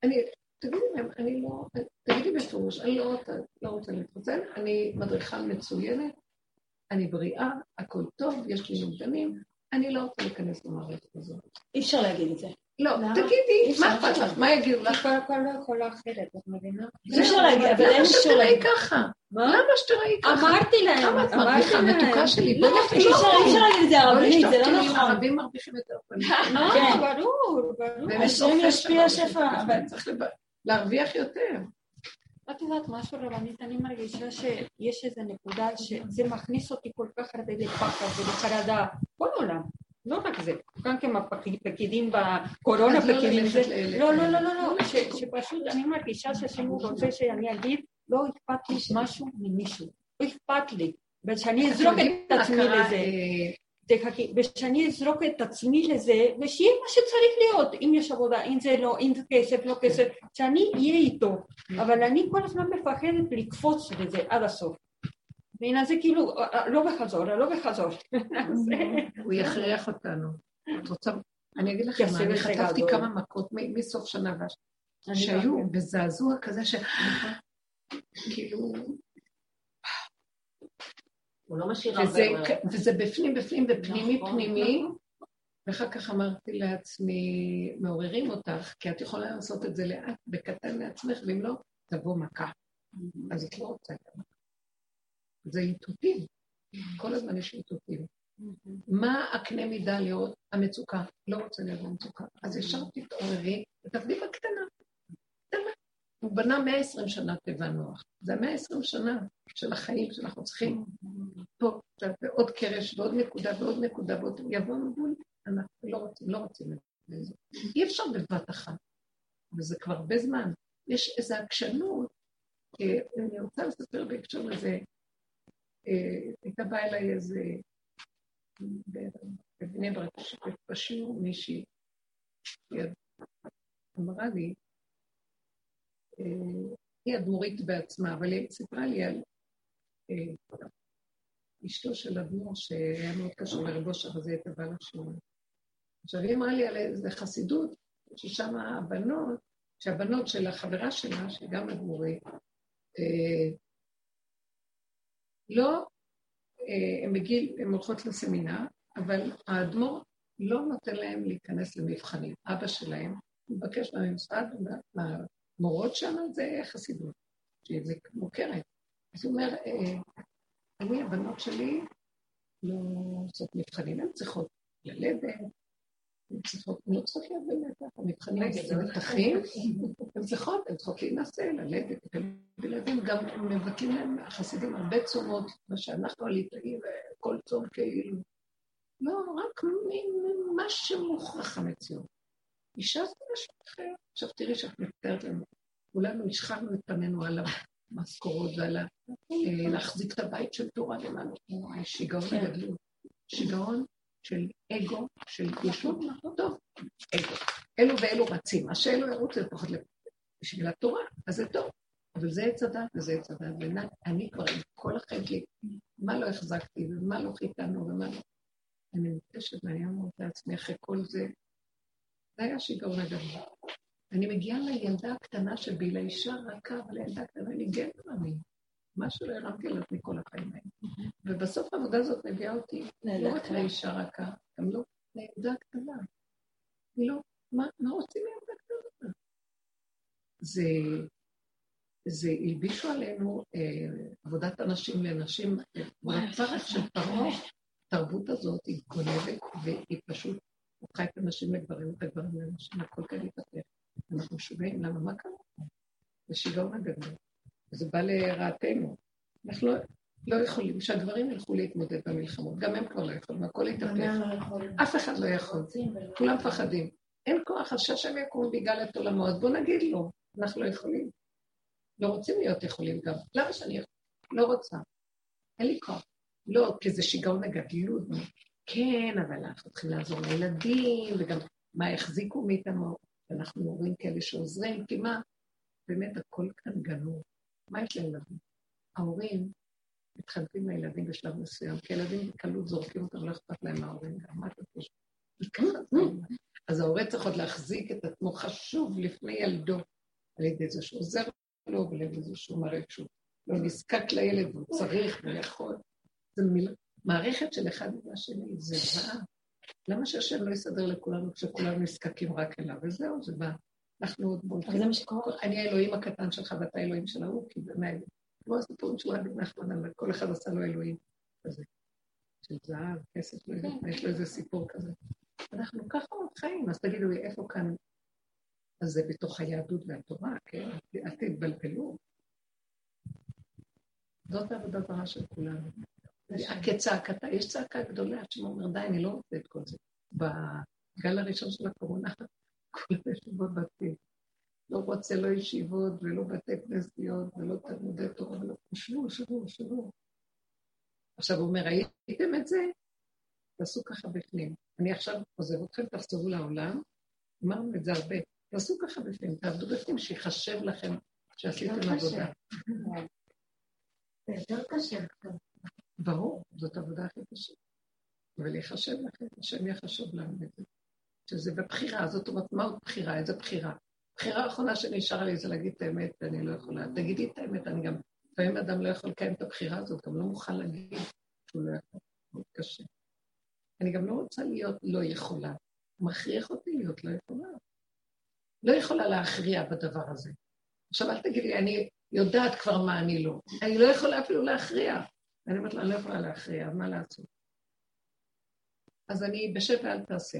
אני, תגידי להם, אני לא, תגידי בפירוש, אני לא רוצה, לא רוצה להתחתן, אני מדריכה מצוינת, אני בריאה, הכל טוב, יש לי נוגדנים, אני לא רוצה להיכנס למערכת הזאת. אי אפשר להגיד את זה. לא, תגידי, מה אכפת לך? מה יגידו לך? כל הכל לא יכולה אחרת, את מבינה? אי אפשר להגיד, אבל אין להגיד. למה שתראי ככה? למה שתראי ככה? אמרתי להם, כמה את מרוויחה, מתוקה שלי? לא, אי אפשר להגיד את זה הרבנית, זה לא נכון. ערבים מרוויחים יותר. לא, כן. ברור, ברור. השם ישפיע שפע. אבל צריך להרוויח יותר. את יודעת משהו רבנית, אני מרגישה שיש איזו נקודה שזה מכניס אותי כל כך הרבה לפחד ולחרדה, כל עולם. לא רק זה, גם כן הפקידים בקורונה, פקידים זה, לא, לא, לא, לא, לא, שפשוט אני מרגישה שהשם רוצה שאני אגיד, לא אכפת לי משהו ממישהו, לא אכפת לי, ושאני אזרוק את עצמי לזה. תחכי, ושאני אזרוק את עצמי לזה, ושיהיה מה שצריך להיות, אם יש עבודה, אם זה לא, אם זה כסף, לא כסף, שאני אהיה איתו, אבל אני כל הזמן מפחדת לקפוץ לזה עד הסוף. והנה זה כאילו, לא בחזור, לא בחזור. הוא יכריח אותנו. את רוצה... אני אגיד לכם מה, אני חטפתי כמה מכות מסוף שנה שהיו בזעזוע כזה ש... כאילו... הוא לא משאיר הרבה... וזה בפנים, בפנים, בפנימי, נכון, פנימי. נכון. ואחר כך אמרתי לעצמי, מעוררים אותך, כי את יכולה לעשות את זה לאט, בקטן לעצמך, ואם לא, תבוא מכה. אז את לא רוצה את המכה. זה איתותים. כל הזמן יש איתותים. מה הקנה מידה להיות המצוקה? לא רוצה להיות במצוקה. אז ישר תתעוררי ותעבדי בקטנה. קטנה. הוא בנה 120 שנה תיבה נוח. זה 120 שנה של החיים שאנחנו צריכים פה, ועוד קרש, ועוד נקודה, ועוד נקודה, ועוד יבוא מבול, אנחנו לא רוצים, לא רוצים את זה. אי אפשר בבת אחת, וזה כבר הרבה זמן. יש איזו עקשנות, אה, אני רוצה לספר בהקשר לזה, הייתה באה אליי איזה, בבני ברק, בשיעור מישהי, אמרה לי, אה, היא אדמו"רית בעצמה, אבל היא סיפרה לי על אה, אשתו של אדמו"ר שהיה מאוד קשור לרבו אושר, אז היא הייתה בעל השיעור. עכשיו היא אמרה לי על איזה חסידות, ששם הבנות, שהבנות של החברה שלה, שהיא גם אדמו"רית, לא הן בגיל, הן הולכות לסמינר, אבל האדמו"ר לא נותן להם להיכנס למבחנים. אבא שלהם מבקש מהממסד, מהמורות שם, זה חסידות, שהיא מוכרת. אז הוא אומר, אה, אני, הבנות שלי לא עושות מבחנים, הן צריכות ללדת, הן לא צריכות להיות במתח, המבחנים זה מתחים, הן צריכות, הן צריכות להינשא, ללדת, ילדים גם מבטלים להם, החסידים הרבה צומות, מה שאנחנו הליטאים, כל צום כאילו. לא, רק ממה שמוכרח המציאות. אישה זה משהו אחר. עכשיו תראי שאת מתארת לנו, כולנו השחרנו את פנינו על המשכורות ועל אה, להחזיק את הבית של תורה למענו. שיגעון הגדלות. שיגעון של אגו, של ישות, נכון טוב, אגו. אלו ואלו רצים. מה שאלו ירוץ זה פחות בשביל התורה, אז זה טוב. אבל זה עץ הדת וזה עץ הדת, ואני כבר עם כל לי, מה לא החזקתי ומה לא חיתנו ומה לא... אני מתקשת ואני אומרת לעצמי אחרי כל זה, זה היה שיגעון הגדול. אני מגיעה לילדה הקטנה שבי, לאישה רכה, אבל לילדה הקטנה, אני גבר אני. משהו לא הרמתי על עצמי כל החיים האלה. ובסוף העבודה הזאת מביאה אותי לא רק לאישה רכה, גם לא לילדה קטנה. לא, מה, מה רוצים לילדה קטנה? זה, זה הלבישו עלינו אה, עבודת הנשים לנשים, בפרח של פרעה, התרבות הזאת היא גונבת, והיא פשוט הופכה את הנשים לגברים, את הגברים לנשים, הכל כאן התהפך. אנחנו משוגעים, למה? מה קרה? זה שיגעון הגדול. וזה בא לרעתנו. אנחנו לא, לא יכולים, שהגברים ילכו להתמודד במלחמות, גם הם כבר לא יכולים, הכל יתהפך. אף אחד לא יכול, כולם מפחדים. אין כוח, אז שהשם יקום ויגאל את עולמו, אז בואו נגיד לו, אנחנו לא יכולים. לא רוצים להיות יכולים גם. למה שאני יכול? לא רוצה. אין לי כוח. לא, כי זה שיגעון הגדלות. כן, אבל אנחנו צריכים לעזור לילדים, וגם מה יחזיקו מאיתנו, אנחנו הורים כאלה שעוזרים, כי מה? באמת הכל כאן גנוב. מה יש לילדים? ההורים מתחלפים לילדים בשלב מסוים, כי ילדים בקלות זורקים אותם, לא אכפת להם מההורים גם, מה אתה חושב? אז ההורה צריך עוד להחזיק את עצמו חשוב לפני ילדו, על ידי זה שהוא עוזר לו ועל ידי זה שהוא מראה שהוא לא נזקק לילד והוא צריך ויכול. זה מיל... מערכת של אחד עם השני, זה זוועה. למה שהשם לא יסדר לכולנו כשכולנו נזקקים רק אליו? וזהו, זה בא. אנחנו עוד בולטים. זה מה שקורה. אני האלוהים הקטן שלך ואתה האלוהים של ההוא, כי באמת, כמו הסיפורים של רבי נחמן, אבל כל אחד עשה לו אלוהים כזה. של זהב, כסף, לא יודעת מה, יש לו איזה סיפור כזה. אנחנו ככה עוד חיים, אז תגידו לי, איפה כאן... אז זה בתוך היהדות והתורה, כן? אל תתבלבלו. זאת העבודה זרה של כולנו. כצעקתה, יש צעקה גדולה, שאומר, די, אני לא רוצה את כל זה. בגל הראשון של הקורונה, ישיבות בתים. לא רוצה לא ישיבות ולא בתי כנסיות ולא תלמודי תורה ולא... שבו, שבו, שבו. עכשיו הוא אומר, ראיתם את זה? תעשו ככה בפנים. אני עכשיו עוזב אתכם, תחזרו לעולם. אמרנו את זה הרבה. תעשו ככה בפנים, תעבדו בפנים, שיחשב לכם שעשיתם עבודה. זה יותר קשה. ברור, זאת עבודה הכי קשה. אבל יחשב לכם, השם יחשוב לנו את זה. שזה בבחירה, זאת אומרת, מהו בחירה? איזה בחירה? הבחירה האחרונה שנשארה לי זה להגיד את האמת, ואני לא יכולה. תגידי את האמת, אני גם, לפעמים אדם לא יכול לקיים את הבחירה הזאת, גם לא מוכן להגיד שהוא לא יכול, מאוד קשה. אני גם לא רוצה להיות לא יכולה. הוא מכריח אותי להיות לא יכולה. לא יכולה להכריע בדבר הזה. עכשיו, אל תגידי, אני יודעת כבר מה אני לא. אני לא יכולה אפילו להכריע. אני אומרת לה, אני לא יכולה להכריע, מה לעשות? אז אני בשב ואל תעשה.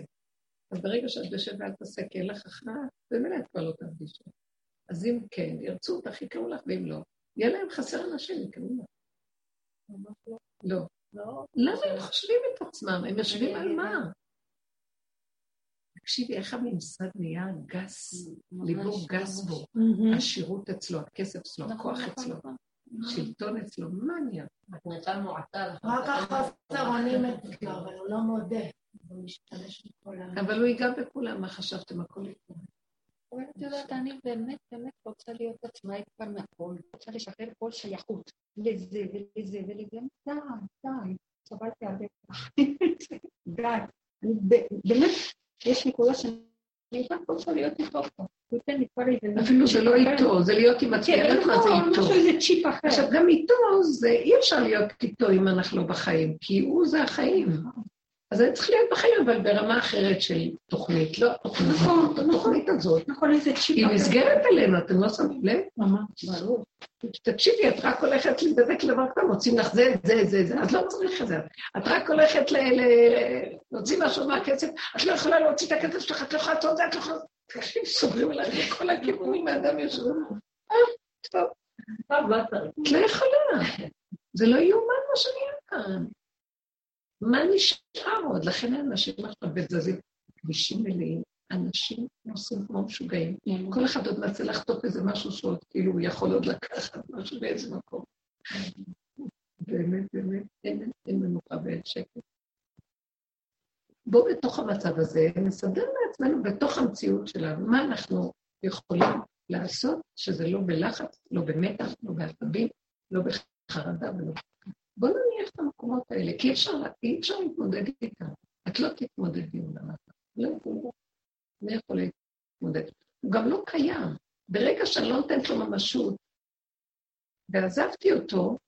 אז ברגע שאת בשב ואל תעשה, כי אין לך הכרעה, במילא את כבר לא שם. אז אם כן, ירצו אותך, יקראו לך, ואם לא, יהיה להם חסר אנשים, יקראו לך. לא. לא. למה הם חושבים את עצמם? הם יושבים על מה? תקשיבי, איך הממסד נהיה גס, ליבור גס בו, השירות אצלו, הכסף אצלו, נכון, הכוח נכון, אצלו. נכון. שלטון אצלו, מה נהיה? רק החסרונים אצלו, אבל הוא לא מודה. אבל הוא ייגע בכולם, מה חשבתם? הכל יקרה. את יודעת, אני באמת באמת רוצה להיות עצמאית כבר מהכל, רוצה לשחרר כל שייכות לזה ולזה ולזה, די, די, סבלתי הרבה די. באמת, יש נקודה שאני אני רק רוצה להיות איתו פה. הוא ייתן לי כבר איזה... אפילו זה לא איתו, זה להיות עם עצמי, כן, אני לא מה זה נכון, איתו. איזה צ'יפ אחר. עכשיו, גם איתו, אי אפשר להיות איתו אם אנחנו לא בחיים, כי הוא זה החיים. אז אני צריך להיות בחיים, אבל ברמה אחרת של תוכנית, לא התוכנית, נכון, התוכנית הזאת. נכון, איזה צ'יפ היא אחר. נסגרת עלינו, אתם לא שמים לב? ממש, ברור. תקשיבי, את רק הולכת להיבדק לדבר קטן, מוצאים לך זה, זה, זה, זה, את לא צריך את זה. את רק הולכת להוציא משהו מהכסף, את לא יכולה להוציא את הכסף שלך, את לא יכולה לעשות את זה, את לא יכולה... תקשיבי, סוגרים עליי מכל הכיוונים, האדם יש... אה, טוב. את לא יכולה. זה לא יאומן מה שנהיה כאן. מה נשאר עוד? לכן האנשים עכשיו בזזים, כבישים מלאים, אנשים נוסעים כמו משוגעים. כל אחד עוד מנסה לחטוף איזה משהו שעוד כאילו הוא יכול עוד לקחת משהו באיזה מקום. באמת, באמת, אין, אין מנוחה ואין שקט. בואו בתוך המצב הזה נסדר לעצמנו בתוך המציאות שלנו מה אנחנו יכולים לעשות שזה לא בלחץ, לא במתח, לא בעצבים, לא בחרדה ולא... בואו נניח את המקומות האלה, כי אפשר, אי אפשר להתמודד איתם. את לא תתמודדי עם המצב. לא. לא יכולה להתמודד. הוא גם לא קיים. ברגע שאני לא נותנת לו ממשות ועזבתי אותו,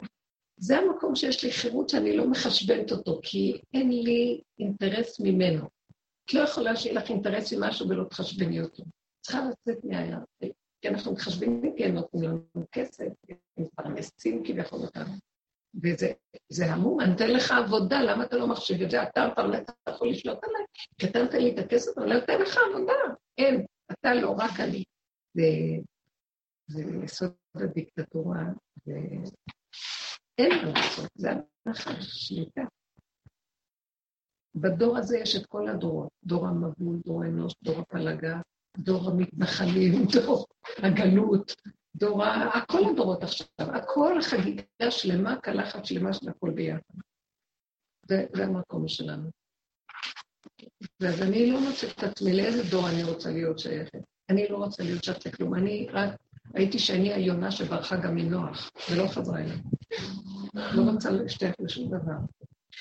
זה המקום שיש לי חירות שאני לא מחשבנת אותו, כי אין לי אינטרס ממנו. את לא יכולה שיהיה לך אינטרס ממשהו ולא תחשבני אותו. צריכה לצאת מה... כי אנחנו מחשבנים, כי הם נותנים לנו כסף, הם מפרנסים כביכול אותנו. וזה זה המום, אני נותן לך עבודה, למה אתה לא מחשיב את זה? אתה מפרנס, אתה יכול לשלוט עליי, נותן לי את הכסף, אבל אני נותן לך עבודה. אין, אתה לא, רק אני. זה, יסוד הדיקטטורה, ואין מה לעשות, זה הנחה, שליטה. בדור הזה יש את כל הדורות, דור המבול, דור האנוש, דור הפלגה, דור המתנחלים, דור הגלות, דור ה... כל הדורות עכשיו, הכל חגיגה שלמה, קלחת שלמה של הכל ביחד. זה, זה המקום שלנו. ואז אני לא מוצאת את עצמי לאיזה דור אני רוצה להיות שייכת. אני לא רוצה להיות שייכת לכלום. אני רק ראיתי שאני היונה שברחה גם מנוח, ולא חזרה אליו. לא רוצה להשתייך לשום דבר.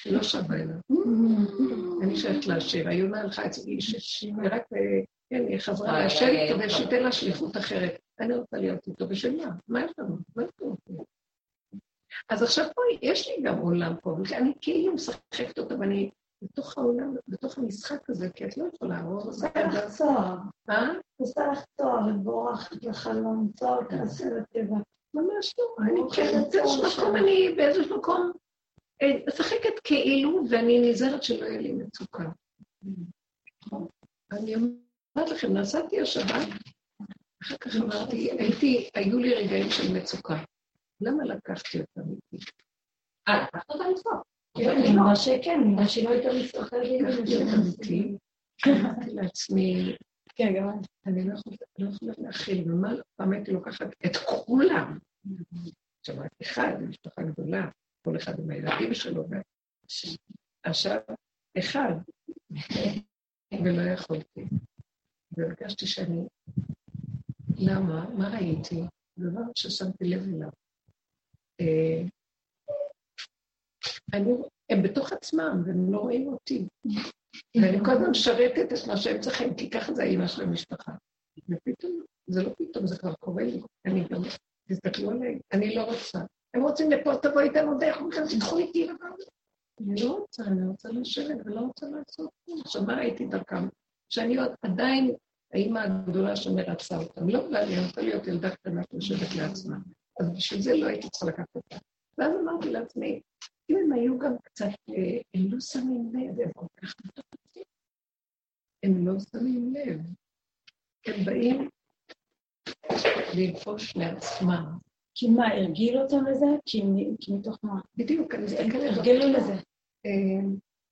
היא לא שווה אליו. אני שייכת לעשיר. היונה הלכה אצל איש, היא רק, כן, היא חזרה להשם כדי שייתן לה שליחות אחרת. אני רוצה להיות איתו, בשביל מה? מה יש לנו? מה יש לנו? אז עכשיו פה יש לי גם עולם פה, ואני כאילו משחקת אותה, ואני בתוך העולם, בתוך המשחק הזה, כי את לא יכולה, רוב עושה לך צוהר. אה? עושה לך צוהר, ובורחת לחלום, צוהר תעשה לטבע. ממש לא, אני כן, באיזשהו מקום, אני באיזשהו מקום משחקת כאילו, ואני נזהרת שלא יהיה לי מצוקה. אני אומרת לכם, נסעתי השבת, אחר כך אמרתי, הייתי, היו לי רגעים של מצוקה. למה לקחתי אותם איתי? אה, לקחת אותם איתך? נראה שכן, נראה שהיא לא הייתה מסתכלת איתי. אמרתי לעצמי, כן, גם אני לא יכולה להכיל, ומה פעם הייתי לוקחת את כולם. עכשיו, אחד, משפחה גדולה, כל אחד עם הילדים שלו, עכשיו, אחד, ולא יכולתי. והרגשתי שאני, למה? מה ראיתי? דבר ששמתי לב אליו. אני, הם בתוך עצמם, והם לא רואים אותי. ואני כל הזמן משרתת את מה שהם צריכים, כי ככה זה האימא של המשפחה. ופתאום, זה לא פתאום, זה כבר קורה לי. אני גם, תסתכלו עליי, אני לא רוצה. הם רוצים לפה, תבוא איתנו דרך, וכאן תיקחו איתי. אני לא רוצה, אני רוצה לשבת ולא רוצה לעשות כלום. עכשיו, מה ראיתי דרכם? שאני עדיין האימא הגדולה שמרצה אותם. לא בא לי, אני רוצה להיות ילדה קטנה שיושבת לעצמה. אז בשביל זה לא הייתי צריכה לקחת אותה. ואז אמרתי לעצמי, אם הם היו גם קצת, הם לא שמים לב, הם כל כך מתוחצים. הם לא שמים לב. הם באים לנפוש לעצמם. כי מה, הרגיל אותם לזה? כי מתוך מה? בדיוק, אני מסתכלת. הרגלו לזה.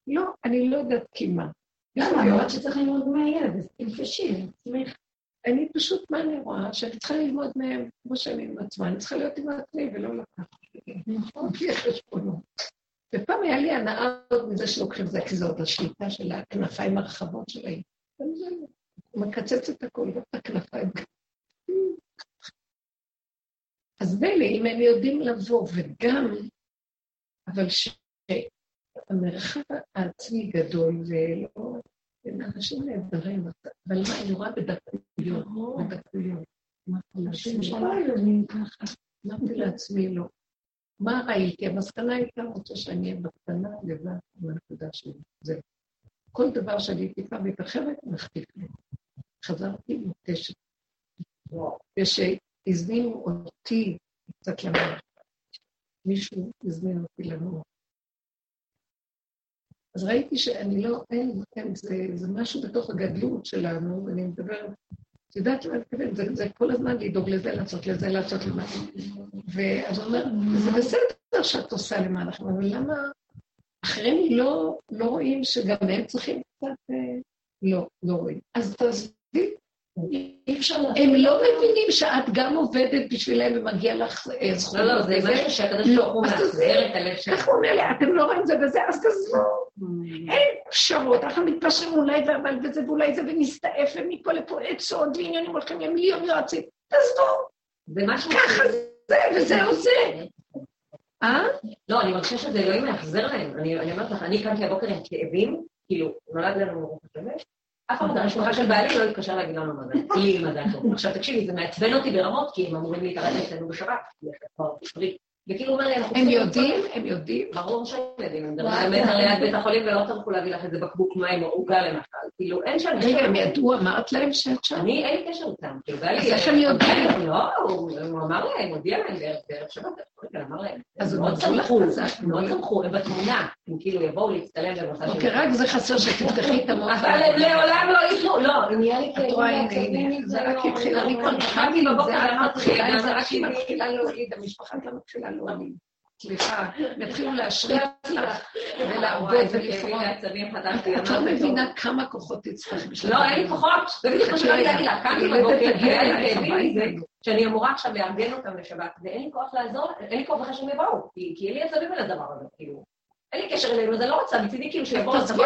לא, אני לא יודעת כי מה. למה? אמרת שצריך ללמוד מהילד, אז תנפשי לעצמך. אני פשוט, מה אני רואה? שאני צריכה ללמוד מהם כמו שאני עם עצמה, אני צריכה להיות עם עצמי ולא לקחת. נכון, יש חשבונות. ופעם היה לי הנאה עוד מזה שלוקחים זה, כי זאת השליטה של הכנפיים הרחבות שלהם. מקצץ את גם את הכנפיים. אז מילא, אם הם יודעים לבוא, וגם, אבל שהמרחב העצמי גדול, ולא הם אנשים נהדרים, אבל מה, אני רואה בדקויות, בדקויות. אנשים שלא ככה. אמרתי לעצמי, לא. מה ראיתי? המסקנה הייתה רוצה שאני אהיה בקטנה לבד בנקודה שלי. זהו. כל דבר שאני טיפה מתרחבת, מחטיף לי. חזרתי מותשת. ושהזמינו אותי קצת למעלה. מישהו הזמין אותי לנוח. אז ראיתי שאני לא, אין, אין, זה, זה משהו בתוך הגדלות שלנו, ואני מדברת, את יודעת למה אני מתכוונת? זה, זה כל הזמן לדאוג לזה, לעשות לזה, לעשות למה. ואז הוא אומר, זה בסדר שאת עושה למען אחרים, אבל למה אחרים לא, לא רואים שגם הם צריכים קצת... אה, לא, לא רואים. אז תעזבי הם לא מבינים שאת גם עובדת בשבילם ומגיע לך אה, זכויות. לא, לא, זה משהו שהקדוש ברוך הוא מאחזר את הלב שלך. ככה הוא אומר לי, אתם לא רואים זה וזה, אז תעזבו. Mm. אין פשרות, אנחנו מתפשרים אולי ואבל וזה ואולי זה, ונסתעף ומפה לפה עצות ועניינים הולכים למיליון יועצים. תעזבו. זה משהו... ככה זה, וזהו זה. אה? לא, אני מרגישה שזה אלוהים מאחזר להם. אני אומרת לך, אני קמתי הבוקר עם כאבים, כאילו, נולד לנו מרוב כזה. אף אחד מהמשפחה של בעלי לא התקשר להגיד לנו מזל, לי מזל טוב. עכשיו תקשיבי, זה מעצבן אותי ברמות, כי הם אמורים להתערב אצלנו בשבת, וכאילו אומר לי, הם יודעים, הם יודעים. ברור שהם יודעים, הם מדברים על ליד בית החולים ולא טרחו להביא לך איזה בקבוק מים או עוגה למשל, כאילו אין שם... רגע, הם ידעו, אמרת להם שאת שם? אני, אין לי קשר איתם, כאילו, אז איך הם יודעים? לא, הוא אמר להם, הודיע להם בערב שבת, אמר להם. אז הם מאוד שמחו, מאוד שמחו, הם בתמונה, הם כאילו יבואו להצטלם של... אוקיי, רק זה חסר שתפתחי את המוח. אבל הם לעולם לא ייתנו, לא, נהיה לי כאילו... את רואה, הנה, זה רק התחיל, אני כבר. התחלתי זה רק היא מתחילה להוליד, המשפחה גם מתחילה להוליד. סליחה, יתחילו להשריח לך ולעבוד ולפרוע. את לא מבינה כמה כוחות תצטרך בשביל לא, אין לי כוחות. זה בדיוק מה שאני להגיד לה. קמתי בבוקר, שאני אמורה עכשיו לארגן אותם לשבת, ואין לי כוח לעזור, אין לי כוח בכלל שהם יבואו, כי אין לי עצבים על הדבר הזה, כאילו. אין לי קשר אז אני לא רוצה, מצידי כאילו שיבואו לצבא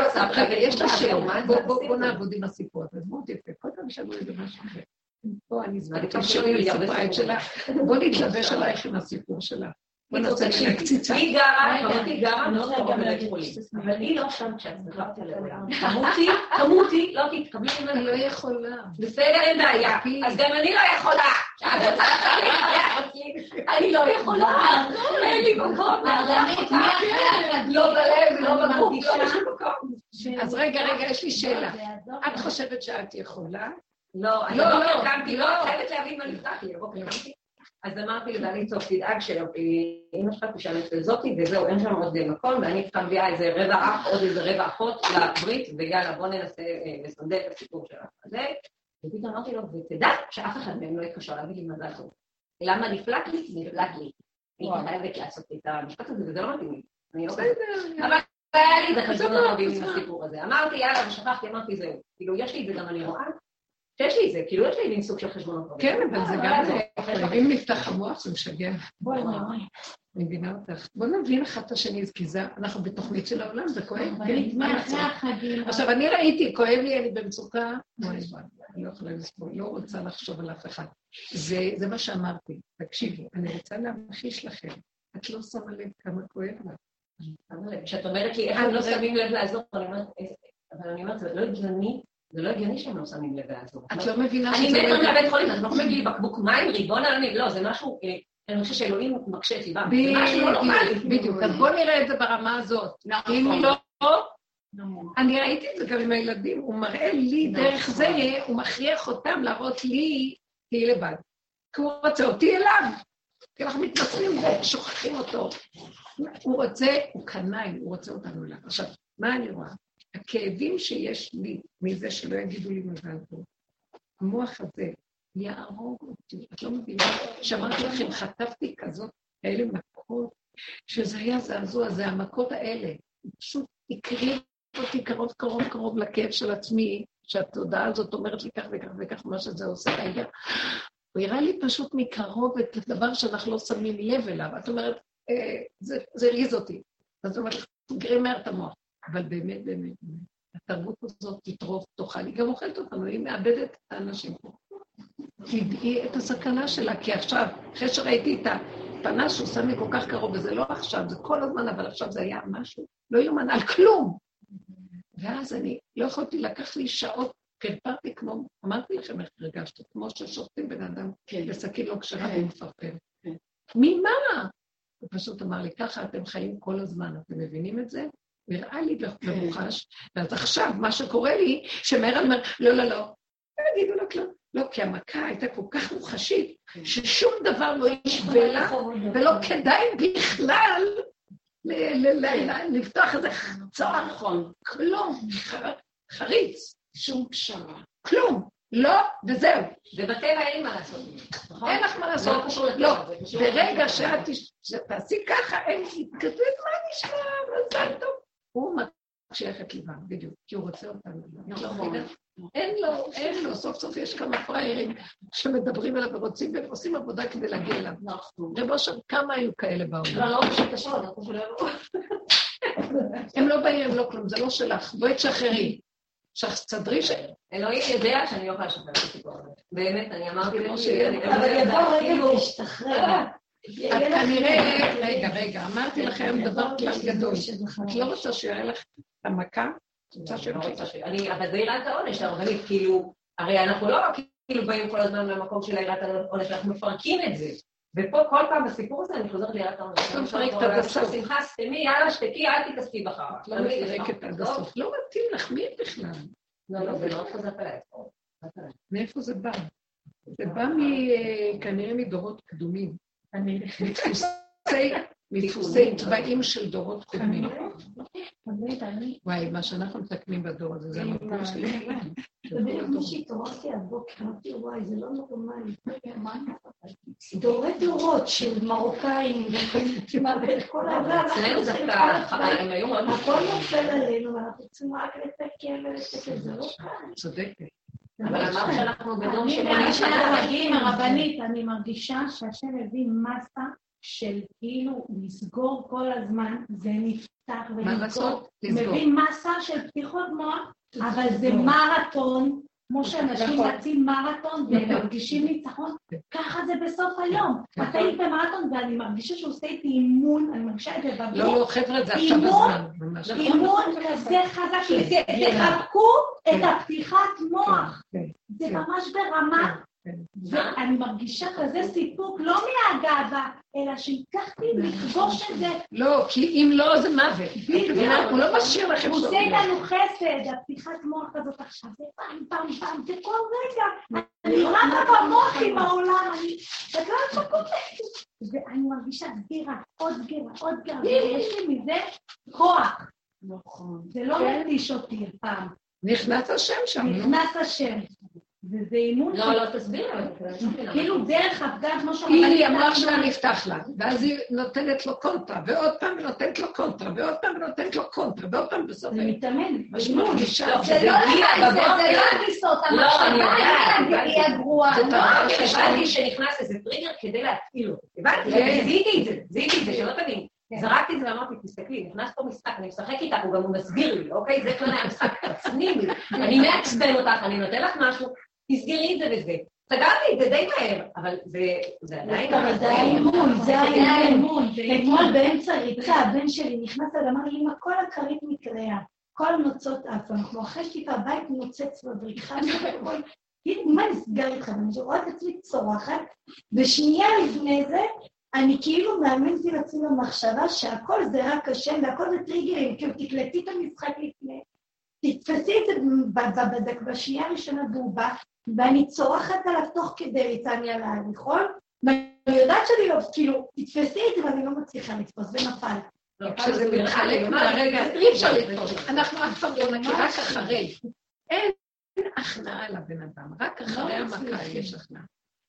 יש לך שאלה, בואו נעבוד עם הסיפור הזה, מאוד יפה, כל פעם שאלו איזה משהו אחר. פה אני זמנתי שלי סיפרה את שלה, בואו נתלבש עלייך עם הסיפור שלה. בוא נעשה לי קציצה. היא גרה, חברתי גרה, בבית חולים. אבל היא לא שם כשאת חזרתי לעולם. תמותי, תמותי, לא תתקבלי ממני. אני לא יכולה. בסדר, אין בעיה. אז גם אני לא יכולה. אני לא יכולה. אין לי מקום. לא בלב ולא בגוף. אז רגע, רגע, יש לי שאלה. את חושבת שאת יכולה? לא, אני לא קמתי, לא, חייבת להבין מה נפתח לי. אז אמרתי לבעלי, טוב, תדאג שאמא שלך תשאל את זאתי, וזהו, אין שם עוד מקום, ואני צריכה מביאה איזה רבע אח, עוד איזה רבע אחות לברית, ויאללה, בוא ננסה אה, לסנדל את הסיפור של הזה. ופתאום אמרתי לו, ותדע שאף אחד מהם לא יתקשר להגיד לי מזל טוב. למה נפלט לי? נפלט לי. הייתי חייבת לעשות את המשפט הזה, וזה לא מתאים לי. אני לא. אבל היה לי את החשבון הרבים עם הסיפור הזה. אמרתי, יאללה, ושכחתי, אמרתי, זהו. כאילו, יש לי את זה גם אני רואה, יש לי את זה, כאילו יש לי מין סוג של חשבונות רבים. כן, אבל זה גם זה. אם נפתח המוח זה משגע. בואי, בואי. אני מבינה אותך. בוא נבין אחד את השני, כי זה, אנחנו בתוכנית של העולם, זה כואב. עכשיו, אני ראיתי, כואב לי, אני במצוקה, אני לא יכולה לסבול, לא רוצה לחשוב על אף אחד. זה מה שאמרתי, תקשיבו, אני רוצה להמחיש לכם, את לא שמה לב כמה כואב לך. כשאת אומרת לי, איך הם לא שמים לב לעזור, אבל אני אומרת, זה לא הגיוני זה לא הגיוני שהם לא שמים לב לעזור. את לא מבינה שזה... אני מת לבית חולים, אז לא מביא לי בקבוק מים, ריבון עלמי, לא, זה משהו... אה, אני חושב שאלוהים מקשה את ליבם, זה משהו לא נורמלי. בדיוק, אז בואו נראה את זה ברמה הזאת. נכון. אם לא... אני ראיתי את זה גם עם הילדים, הוא מראה לי דרך נכון. זה, הוא מכריח אותם להראות לי, תהיי לבד. כי הוא רוצה אותי אליו. כי אנחנו מתנצלים ושוכחים אותו. הוא רוצה, הוא קנאי, הוא רוצה אותנו אליו. עכשיו, מה אני רואה? הכאבים שיש לי מזה שלא יגידו לי מזל טוב, המוח הזה יהרוג אותי. את לא מבינה? שאמרתי לכם, חטפתי כזאת, כאלה מכות, שזה היה זעזוע, זה המכות האלה. פשוט הקריב אותי קרוב קרוב קרוב לכאב של עצמי, שהתודעה הזאת אומרת לי כך וכך וכך, מה שזה עושה רגע. הוא הראה לי פשוט מקרוב את הדבר שאנחנו לא שמים לב אליו. את אומרת, אה, זה הרגיז אותי. אז הוא אומר, סגרי מהר את המוח. אבל באמת, באמת, התרבות הזאת תטרוף, תאכל, היא גם אוכלת אותנו, היא מאבדת את האנשים פה. תדעי את הסכנה שלה, כי עכשיו, אחרי שראיתי את הפנס שהוא שם לי כל כך קרוב, וזה לא עכשיו, זה כל הזמן, אבל עכשיו זה היה משהו, לא יאומן על כלום. ואז אני לא יכולתי, לקח לי שעות, קרפרתי כמו, אמרתי לכם איך הרגשתי, כמו ששופטים בן אדם כן. בסכין לא כשרה כן. ומפרפר. כן. ממה? הוא פשוט אמר לי, ככה אתם חיים כל הזמן, אתם מבינים את זה? נראה לי במוחש, ואז עכשיו, מה שקורה לי, שמהר אומר, לא, לא, לא, לא יגידו לו כלום. לא, כי המכה הייתה כל כך מוחשית, ששום דבר לא ישווה לה, ולא כדאי בכלל לפתוח איזה צוהר, נכון, כלום, חריץ, שום פשרה, כלום, לא, וזהו. ובטבע אין מה לעשות. אין לך מה לעשות. לא, ברגע שאת תעשי ככה, אין לי, כזה מה נשמע, מזל טוב. הוא מקשיח את ליבם, בדיוק, כי הוא רוצה אותנו. נכון. אין לו, אין לו, סוף סוף יש כמה פראיירים שמדברים עליו ורוצים, והם עושים עבודה כדי להגיע אליו. נכון. רב אושר, כמה היו כאלה בעולם? לא, לא, פשוט השעון, הם לא באים, הם לא כלום, זה לא שלך, בואי תשחררי. תסדרי ש... אלוהים יודע שאני לא יכולה לשחרר את הסיפור הזה. באמת, אני אמרתי. אבל יבוא רגע וישתחרר. את כנראה, רגע, רגע, אמרתי לכם דבר כלל גדול. את לא רוצה שיראה לך את המכה? אני, אבל זה יראת העונש, הרבנית, כאילו, הרי אנחנו לא כאילו באים כל הזמן מהמקום של יראת העונש, אנחנו מפרקים את זה. ופה כל פעם בסיפור הזה אני חוזרת ליראת העונש. אתה מפרק את הסוף. שמחה, סתמי, יאללה, שתקי, אל תתעסקי בחר. לא מפרקת עד הסוף. לא מתאים לך, מי בכלל? לא, לא, זה לא חוזר אליי. מאיפה זה בא? זה בא כנראה מדורות קדומים. מדפוסי טבעים של דורות קודמים. וואי, מה שאנחנו מתקנים בדור הזה, זה המקום שלי. מישהי התעוררתי הבוקר, אמרתי, וואי, זה לא נורמלי. דורי דורות של מרוקאים, כל העולם, הכל נופל עלינו, ואנחנו צריכים רק לתקן ולתקן, זה לא קל. צודקת. אבל אמרת שאנחנו בדור של... אני מרגישה שהשם הביא מסה של כאילו לסגור כל הזמן, זה נפתח ולסגור. מה לעשות? לסגור. מביא מסה של פתיחות מוח, אבל זה מרתון, כמו שאנשים נכון. רצים מרתון והם מרגישים ניצחון, ככה זה בסוף היום. נכון. אתה היית במרתון ואני מרגישה שהוא עושה איתי אימון, אני מרגישה את זה בגוף. לא, לא, חבר'ה, זה עכשיו הזמן. אימון זה חזק, תחבקו את הפתיחת מוח. כן, זה כן. ממש ברמה ואני מרגישה כזה סיפוק, לא מהגאווה, אלא שהצלחתי לכבוש את זה. לא, כי אם לא, זה מוות. הוא לא משאיר לכם הוא עושה איתנו חסד, הפתיחת מוח הזאת עכשיו, זה פעם, פעם, פעם, זה כל רגע. אני רבה במוח עם העולם, אני... בגלל שקופצת. ואני מרגישה סגירה, עוד סגירה, עוד סגירה, ויש לי מזה כוח. נכון. זה לא מתיש אותי הפעם. נכנס השם שם. נכנס השם. וזה אימון... לא, לא, תסביר. כאילו דרך הפגם, כמו שאומרים... היא אמרה שלה נפתח לה, ואז היא נותנת לו קונטרה, ועוד פעם היא נותנת לו קונטרה, ועוד פעם היא נותנת לו קונטרה, ועוד פעם בסוף... זה מתאמן. אימון. זה לא הגיסות, המחשבה היא הגרועה. לא, הבנתי שנכנס איזה טריגר כדי להפעיל אותו. הבנתי, זיהיתי את זה, זיהיתי את זה, שלא תבין. זרקתי את זה ואמרתי, תסתכלי, נכנס פה משחק, אני משחק איתך, הוא גם מסביר לי, אוקיי? זה כללי המשחק, תצנימי, אני מעצבן אותך, אני נותן לך משהו, תסגרי את זה וזה. סגרתי את זה די מהר, אבל זה עדיין... אבל זה היה אימון, זה היה אימון. אתמול באמצע ריצה, הבן שלי נכנס אליי, אמר לי, אמא, כל הכרית מקריאה, כל הנוצות עפו, אנחנו אחרי שטיפה הבית נוצץ בבריחה, כאילו, מה נסגר איתך? אני רואה את עצמי צורחת, ושנייה לפני זה, אני כאילו מאמנתי לעצמי במחשבה שהכל זה רק השם והכל זה טריגרים, כאילו תקלטי את המשחק לפני, תתפסי את זה בשנייה הראשונה והוא בא, ואני צורחת עליו תוך כדי ריצה אני על ההליכון, ואני יודעת שאני לא, כאילו, תתפסי את זה ואני לא מצליחה לתפוס, ונפל. לא, כשזה מתחלק מהרגע, אי אפשר לתפוס, אנחנו אף פעם לא נקי, רק אחרי. אין הכנעה לבן אדם, רק אחרי לא המכה יש הכנעה.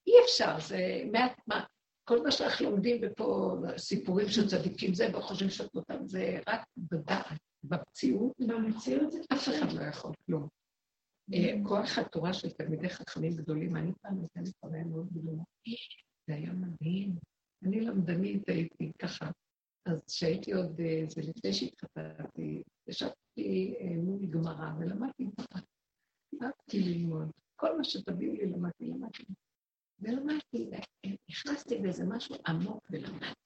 אי אפשר, זה מעט, מה, כל מה שאנחנו לומדים ופה סיפורים של צדיקים זה, וחושבים שאת אותם, זה רק בדעת, במציאות. במציאות אף אחד לא יכול כלום. אה, כוח התורה של תלמידי חכמים גדולים, אני פעם נותנת חוויה מאוד גדולה. זה היה מדהים. אני למדנית הייתי ככה. אז כשהייתי עוד, אה, זה לפני שהתחתנתי, ישבתי אה, מול גמרא ולמדתי ככה. למדתי ללמוד. כל מה שתביאו לי למדתי, למדתי. ולמדתי, נכנסתי באיזה משהו עמוק ולמדתי.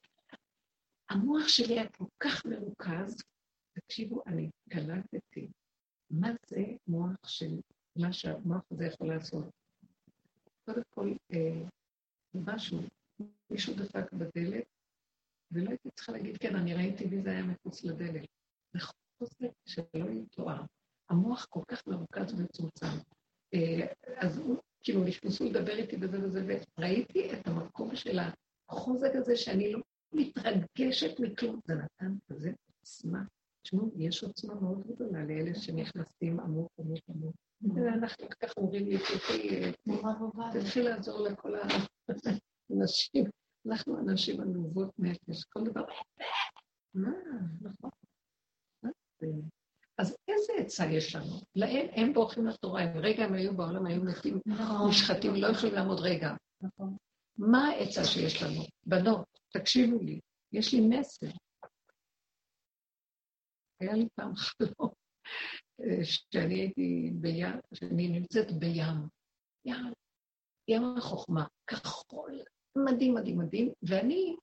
המוח שלי היה כל כך מרוכז, תקשיבו, אני קלטתי מה זה מוח של מה שהמוח הזה יכול לעשות? קודם כל, אה, משהו, מישהו דפק בדלת, ולא הייתי צריכה להגיד, כן, אני ראיתי מי זה היה מחוץ לדלת. זה חוסר שלא יתואר. המוח כל כך מרוכז ומצומצם. אה, אז הוא, כאילו, נכנסו לדבר איתי בזה וזה, וראיתי את המקום של החוזק הזה שאני לא מתרגשת מכלום. זה נתן כזה עוצמה. תשמעו, יש עוצמה מאוד גדולה לאלה שנכנסים עמוק עמוק עמוק. אנחנו ככה אומרים לי, תתחיל לעזור לכל האנשים. אנחנו אנשים עלובות נפש, כל דבר, מה, נכון. אז איזה עצה יש לנו? להם, הם בורחים לתורה, הם רגע הם היו בעולם, היו מתים, נכון. מושחתים, לא יכולים לעמוד רגע. נכון. מה העצה שיש לנו? בנות, תקשיבו לי, יש לי מסר. היה לי פעם חלום אה, שאני הייתי בים, שאני נמצאת בים, ים, ים החוכמה, כחול, מדהים, מדהים, מדהים, ואני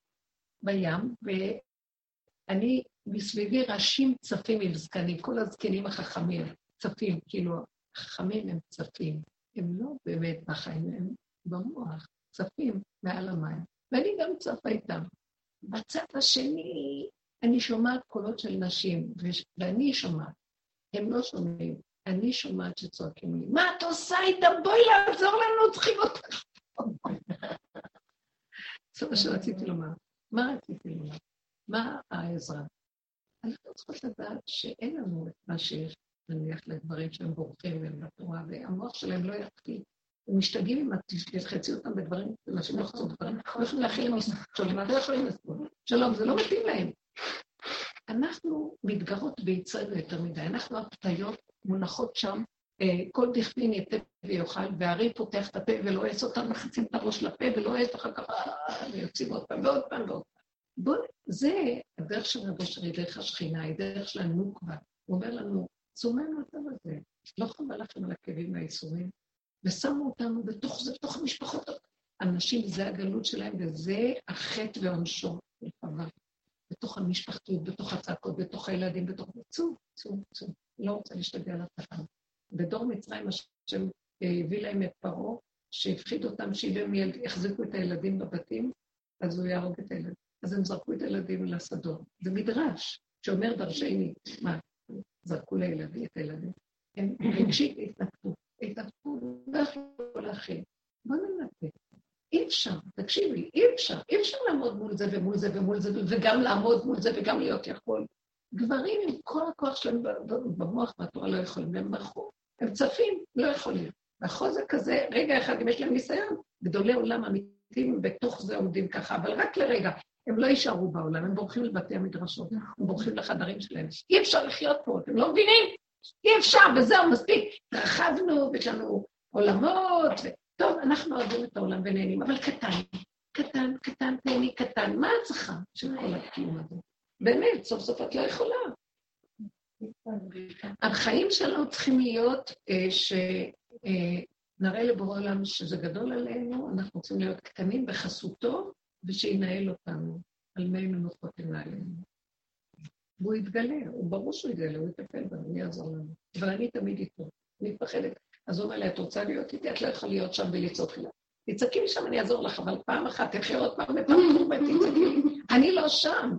בים, ואני מסביבי ראשים צפים עם זקנים, כל הזקנים החכמים צפים, כאילו, החכמים הם צפים, הם לא באמת בחיים, הם במוח, צפים מעל המים, ואני גם צפה איתם. בצד השני, אני שומעת קולות של נשים, ואני שומעת, הם לא שומעים, אני שומעת שצועקים לי, מה את עושה איתה? בואי לעזור לנו, צריכים אותך. זה מה שרציתי לומר. מה רציתי לומר? מה העזרה? אנחנו צריכות לדעת שאין לנו את מה שיש, נניח לדברים שהם בורחים מהם בתורה, והמוח שלהם לא יתחיל. הם משתגעים אם את תלחצי אותם בדברים, נשים לוחצות דברים, לא יכולים להכיל שלום, לא. שלום, זה לא מתאים להם. אנחנו מתגרות ביצרנו יותר מדי, אנחנו הפתיות מונחות שם, אה, כל דכפין יתה ויאכל, והארי פותח את הפה ולועס אותם, מחצים את הראש לפה ולועס, אחר כך ויוצאים עוד פעם ועוד פעם ועוד פעם. בואו, זה הדרך של רבי שרי, דרך השכינה, היא דרך של הנוקבה. הוא אומר לנו, צאו מהמצב הזה, לא חבל לכם על הכאבים והאיסורים, ושמו אותנו בתוך זה, בתוך המשפחות. אנשים, זה הגלות שלהם, וזה החטא ועונשו, לחבל. בתוך המשפחתיות, בתוך הצעקות, בתוך הילדים, בתוך... צאו, צאו, צאו. לא רוצה להשתגע לאף אחד. בדור מצרים השם אה, הביא להם את פרעה, שהפחיד אותם שאם הם יחזיקו את הילדים בבתים, אז הוא יהרוג את הילדים. אז הם זרקו את הילדים לשדות. זה מדרש שאומר דרשני, מה, זרקו לילדים, את הילדים. הם רגשית התנתקו, התנתקו, לא יכלו להכין. בוא ננתק. אי אפשר, תקשיבי, אי אפשר, אי אפשר לעמוד מול זה ומול זה ומול זה, וגם לעמוד מול זה וגם להיות יכול. גברים עם כל הכוח שלהם במוח והתורה לא יכולים, הם ברחו, הם צפים, לא יכולים. והחוזק הזה, רגע אחד, אם יש להם ניסיון, גדולי עולם אמיתיים בתוך זה עומדים ככה, אבל רק לרגע, הם לא יישארו בעולם, הם בורחים לבתי המדרשות, הם בורחים לחדרים שלהם. אי אפשר לחיות פה, אתם לא מבינים? אי אפשר, וזהו, מספיק. התרחבנו, ויש לנו עולמות, אנחנו אוהבים את העולם ונהנים, אבל קטן, קטן, קטן, תהני קטן, מה את צריכה של כל הקיום הזה? באמת, סוף סוף את לא יכולה. החיים שלנו צריכים להיות אה, שנראה אה, לבורא עולם שזה גדול עלינו, אנחנו רוצים להיות קטנים בחסותו, ושינהל אותנו על מי מנוחות עלינו. והוא יתגלה, הוא ברור שהוא יתגלה, הוא יטפל בנו, הוא יעזור לנו. אבל אני תמיד איתו, אני מפחדת. אז הוא אומר לי, את רוצה להיות איתי? את לא יכולה להיות שם ולצעוק לי. תצעקי לי שם, אני אעזור לך, אבל פעם אחת, תלכי עוד פעם ופעם אחת, תצעקי לי. אני לא שם.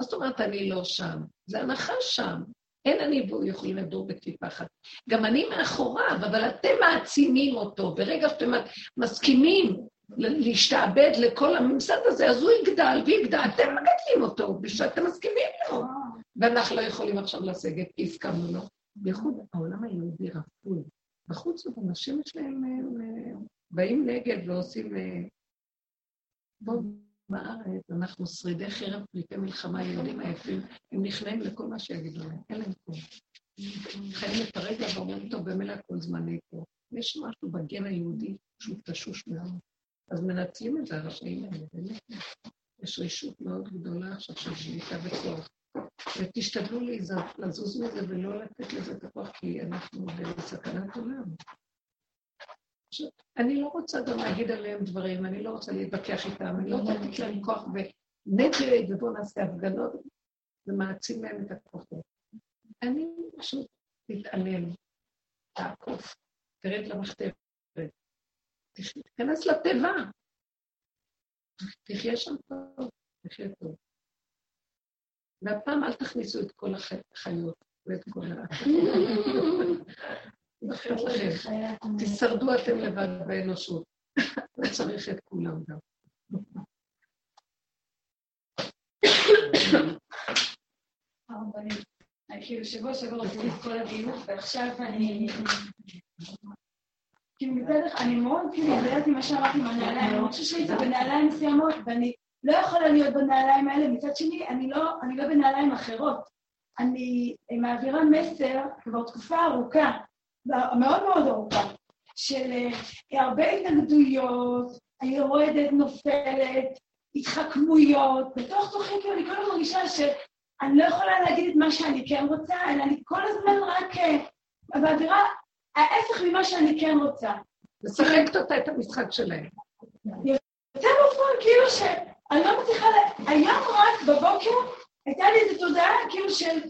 מה זאת אומרת אני לא שם? זה הנחה שם. אין אני והוא יכולים לדור בכפיפה אחת. גם אני מאחוריו, אבל אתם מעצימים אותו. ברגע שאתם מסכימים להשתעבד לכל הממסד הזה, אז הוא יגדל ויגדל, אתם מגדלים אותו, ושאתם מסכימים לו. ואנחנו לא יכולים עכשיו לסגת, כי הסכמנו לו. בייחוד העולם היהודי רפוי. בחוץ עוד אנשים יש להם, באים נגד ועושים... פה בארץ אנחנו שרידי חרב פליטי מלחמה, יהודים עייפים, הם נכנעים לכל מה שיגידו להם, אין להם כלום. חיים את הרגע ואומרים, טוב, במילא כל זמני פה. יש משהו בגן היהודי שהוא תשוש מאוד. אז מנצלים את זה הרשעים האלה, באמת. יש רשות מאוד גדולה עכשיו של שליטה וכוח. ותשתדלו לזוז מזה ולא לתת לזה את הכוח, כי אנחנו בסכנת עולם. אני לא רוצה גם להגיד עליהם דברים, אני לא רוצה להתווכח איתם, אני לא רוצה לתת להם כוח ונגד, ובואו נעשה הפגנות, זה מעצים להם את הכוחות. אני פשוט תתעלם, תעקוף, תרד למחתרת, תיכנס לתיבה, תחיה שם טוב, תחיה טוב. והפעם אל תכניסו את כל החיות ואת כל ה... תשרדו אתם לבד באנושות. לא צריך את כולם גם. כאילו שבוע שעבר עשיתי את כל הדיון, ועכשיו אני... כאילו מצד אחד, אני מאוד כאילו יודעת עם מה שאמרתי עם הנעליים, אני חושבת שהייתי בנעליים מסוימות, ואני לא יכולה להיות בנעליים האלה, מצד שני, אני לא, אני לא בנעליים אחרות. אני מעבירה מסר כבר תקופה ארוכה, מאוד מאוד ארוכה, של אה, הרבה התנגדויות, אני יורדת, נופלת, התחכמויות, בתוך תוכי כאילו אני כל הזמן מרגישה שאני לא יכולה להגיד את מה שאני כן רוצה, אלא אני כל הזמן רק אה, מעבירה ההפך ממה שאני כן רוצה. משחקת אותה את המשחק שלהם. יוצא בפועל כאילו שאני לא מצליחה, היום רק בבוקר הייתה לי איזו תודעה כאילו של...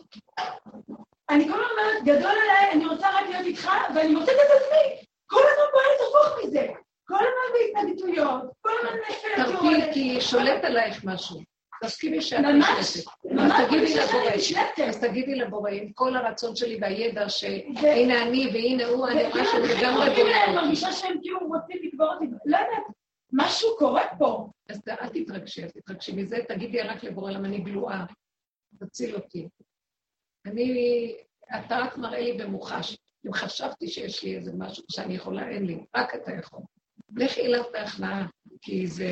אני כל הזמן אומרת, גדול עליי, אני רוצה רק להיות איתך, ואני מוצאת את עצמי כל הזמן פועלת הפוך מזה. כל הזמן בהתנגדויות, כל הזמן נפלת תרפי, כי שולט עלייך משהו. תסכימי שאת נשלטת. ממש, תגידי לבורא, אז תגידי לבורא, עם כל הרצון שלי והידע שהנה אני והנה הוא, אני משהו לגמרי בורא. אני מרגישה שהם כאילו רוצים לקבור אותי, לא יודעת, משהו קורה פה. אז אל תתרגשי, אל תתרגשי מזה, תגידי רק לבורא למה אני גלואה. תציל אותי. אני, אתה רק מראה לי במוחש. אם חשבתי שיש לי איזה משהו שאני יכולה, אין לי, רק אתה יכול. לכי אליו בהכנעה, כי זה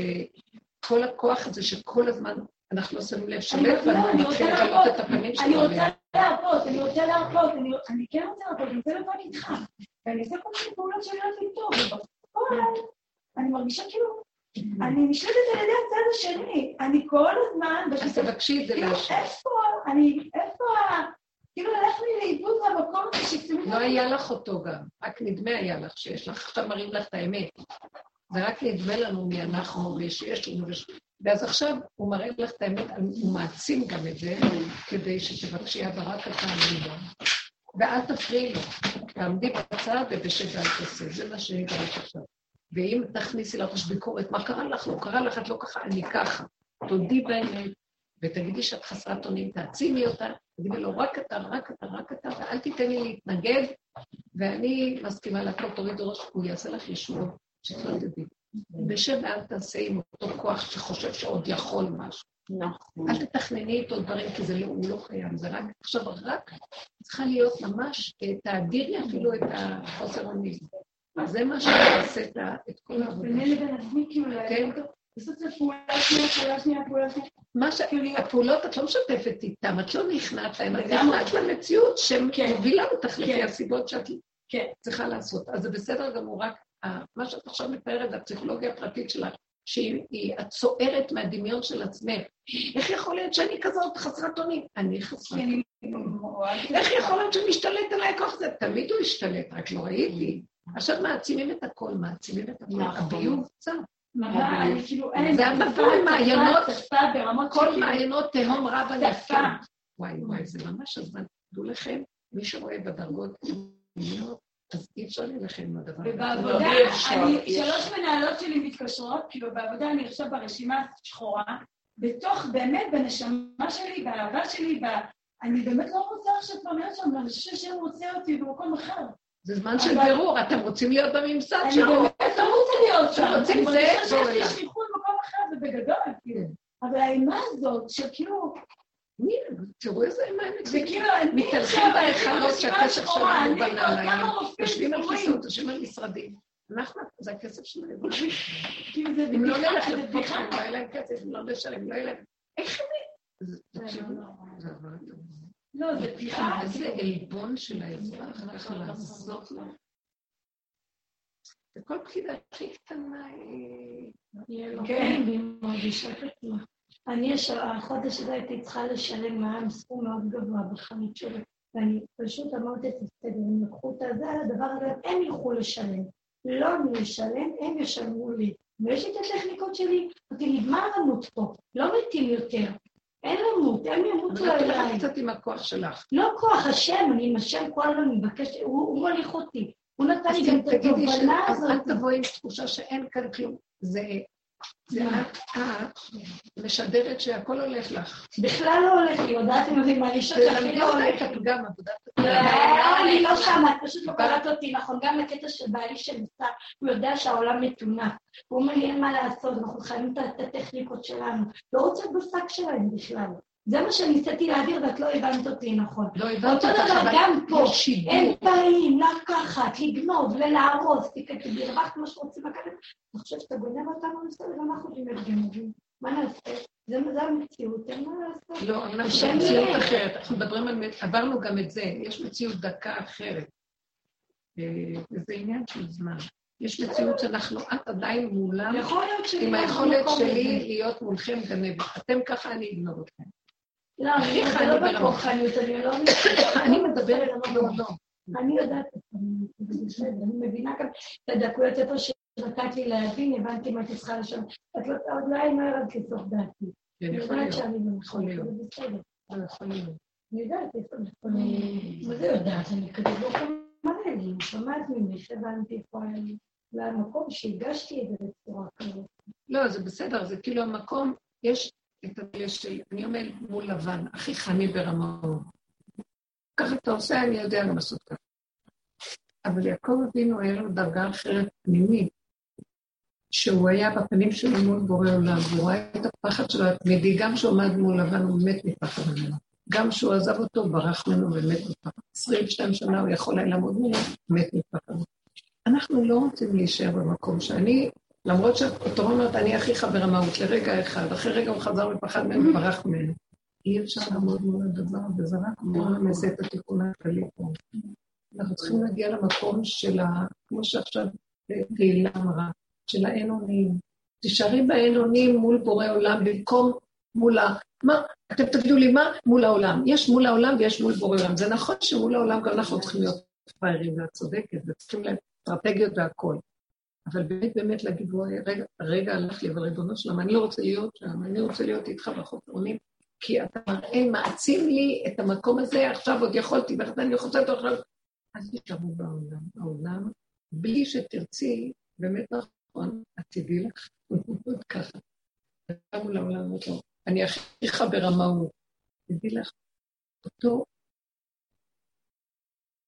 כל הכוח הזה שכל הזמן אנחנו לא שמים לב שלט ואנחנו מתחילים לגלות את הפנים שלנו. אני רוצה להרפות, אני רוצה להרפות, אני כן רוצה להרפות, אני רוצה לבוא איתך. ואני עושה כל מיני פעולות שאני לא יודעת טוב, ובפועל אני מרגישה כאילו אני נשלטת על ידי הצד השני, אני כל הזמן... אז תבקשי את זה כאילו, להשם. איפה, אני, איפה ה... כאילו הלך לי לאיבוד מהמקום הזה שכתובים... לא היה לך אותו גם, רק נדמה היה לך שיש לך, עכשיו מראים לך את האמת. זה רק נדמה לנו מי אנחנו ושיש לנו, ואז עכשיו הוא מראה לך את האמת, הוא מעצים גם את זה, כדי שתבקשי קטן מלא. ואל תפריעי לו, תעמדי בצד ובשב ואל תעשה, זה מה שנדרש עכשיו. ואם תכניסי לראש ביקורת, מה קרה לך? לא קרה לך, את לא ככה, אני ככה. תודי באמת, ותגידי שאת חסרת אונים, תעצימי אותה, תגידי לו, רק אתה, רק אתה, רק אתה, ואל תיתן לי להתנגד, ואני מסכימה להכל, תוריד ראש, הוא יעשה לך ישוע, שתדעי. ושב ואל תעשה עם אותו כוח שחושב שעוד יכול משהו. נכון. אל תתכנני איתו דברים, כי לא, הוא לא קיים, זה רק, עכשיו רק צריכה להיות ממש, תאדירי אפילו את החוסר אונים. זה מה שעושה את כל העבודה. ביני לבין עצמי, כאילו, כן. לעשות את הפעולה שנייה, פעולה שנייה, פעולה שנייה. מה ש... הפעולות, את לא משתפת איתן, את לא נכנעת להן, את נכנעת למציאות שמובילה אותך לפי כן. הסיבות שאת כן. צריכה לעשות. אז זה בסדר גמור, רק מה שאת עכשיו מתארת, הפסיכולוגיה הפרטית שלך, שהיא הצוערת מהדמיון של עצמך. איך יכול להיות שאני כזאת חסרת אונים? אני חסרת אונים. איך יכול להיות שמשתלט עליי כוח זה? תמיד הוא השתלט, רק לא ראיתי. עכשיו מעצימים את הכל, מעצימים את הכל. נכון. הביוב קצת. כאילו, זה המבול מעיינות, כל מעיינות תהום רב הנפקה. וואי וואי, זה ממש הזמן. תדעו לכם, מי שרואה בדרגות אז אי אפשר להילחם עם הדבר הזה. ובעבודה, שלוש מנהלות שלי מתקשרות, כאילו בעבודה אני עכשיו ברשימה שחורה, בתוך, באמת, בנשמה שלי, באהבה שלי, אני באמת לא רוצה עכשיו כבר להיות שם, אני חושבת שהם רוצה אותי במקום אחר. זה זמן של בירור, אתם רוצים להיות בממסד שלו. אני באמת לא רוצה להיות שם. אני מרגישה שיש לי שליחות במקום אחר, זה בגדול, כאילו. אבל האימה הזאת, שכאילו... תראו איזה אימה הם וכאילו, מתהלכים בהיכלות שהכסף שלנו בנעליים, יושבים על כיסאות, יושבים על משרדים. אנחנו, זה הכסף שלנו. אם לא נלך לפתיחה, לא יהיה להם כסף, אם לא נשלם, לא יהיה להם... איך הם... תקשיבו, זה לא, זה פגיעה. איזה עלבון של האזרח, ככה לעשות לו. וכל פקידה הכי קטנה היא... כן, והיא מרגישה כתוב. אני החודש הזה הייתי צריכה לשלם מע"מ סכום מאוד גבוה בחנות שלי, ואני פשוט אמרתי את הסדר, הם לקחו את הזה על הדבר הזה, הם ילכו לשלם. לא אני אשלם, הם ישלמו לי. ויש לי את הטכניקות שלי, אמרתי, נגמר למות פה, לא מתים יותר. אין למות, הם ימותו אבל את עליי. הולכת קצת עם הכוח שלך. לא כוח השם, אני עם השם כל הזמן מבקש, הוא מוליך אותי. הוא נתן לי גם את התובנה ש- אז הזאת. אל תבואי עם תחושה שאין כאן כלום. זה... זה את את משדרת שהכל הולך לך. בכלל לא הולך לי, יודעת אם אני מרגישה שהכי תלמדי לא הולך. הפגם, עבודת לא, אני לא שמה, את פשוט לא קראת אותי נכון. גם לקטע של בעלי שנמצא, הוא יודע שהעולם מטונף. הוא אומר לי, אין מה לעשות, אנחנו חייבים את הטכניקות שלנו. לא רוצה בשק שלהם בכלל. זה מה שניסיתי להעביר ואת לא הבנת אותי נכון. לא אותו אותך, דבר אבל גם פה, יש שידור. הם באים לקחת, לגנוב ולהרוס, תרווחת כמו שרוצים לקחת. אני חושבת שאתה גונב אותנו בסדר, גם אנחנו יודעים להיות גנובים. מה נעשה? זה זה המציאות, אין מה לעשות. לא, אנחנו במציאות. אחרת. אנחנו מדברים על... עברנו גם את זה. יש מציאות דקה אחרת. אה, וזה עניין של זמן. יש מציאות שאנחנו, את עדיין שאני עם היכולת שלי. להיות מולכם גנבת. אתם ככה, אני אגנוב אתכם. לא, אני לא ברמה. בכוחנות, אני לא... אני מדברת, לא, לא. אני יודעת, אני מבינה גם את הדקויות איפה שנתת לי להבין, הבנתי מה הייתי צריכה לשם. את לא, עוד לא ערב כסוף דעתי. כן, אני יכול יודעת להיות. שאני יכול במקום, להיות. זה בסדר. לא יכול להיות. אני יודעת איפה אני... מה זה יודעת? אני כזה לא לי, אני שומעת ממך, הבנתי איפה אני. זה המקום שהגשתי את זה בצורה כזאת. לא, זה בסדר, זה כאילו המקום, יש את המילה של, אני אומר מול לבן, הכי חמי ברמאות. ככה אתה עושה, אני יודע גם לעשות ככה. אבל יעקב אבינו היה לו דרגה אחרת פנימית, שהוא היה בפנים שלו מול בורא עולם, והוא ראה את הפחד שלו התמידי, גם כשהוא עמד מול לבן הוא מת מפחד ממנו. גם כשהוא עזב אותו, ברח ממנו ומת מפחד. 22 שנה הוא יכול היה לעמוד ממנו, מת מפחד. אנחנו לא רוצים להישאר במקום שאני, למרות שהתורה אומרת, אני אחיך ברמאות לרגע אחד, אחרי רגע הוא חזר ופחד ממנו וברח ממנו. אי אפשר לעמוד מול הדבר הזה, זה רק בואו נעשה את התיקון הכללי פה. אנחנו צריכים להגיע למקום של ה... כמו שעכשיו תהילה אמרה, של האין אונים. תישארי באין אונים מול בורא עולם במקום מול ה... מה? אתם תגידו לי מה? מול העולם. יש מול העולם ויש מול בורא עולם. זה נכון שמול העולם גם אנחנו צריכים להיות פראיירים, ואת צודקת, וצריכים להם אסטרטגיות והכול. אבל באמת באמת להגיד, בואי, רגע, רגע הלך לי, אבל ריבונו שלום, אני לא רוצה להיות שם, אני רוצה להיות איתך בחופרונים, כי אתה מראה, מעצים לי את המקום הזה, עכשיו עוד יכולתי, ואחרי אני חושבת עכשיו, אז תשארו בעולם. העולם, בלי שתרצי, באמת נכון, את תדעי לך, עוד ככה. גם מול העולם אומרת לו, אני אחיך ברמאות. תדעי לך, אותו,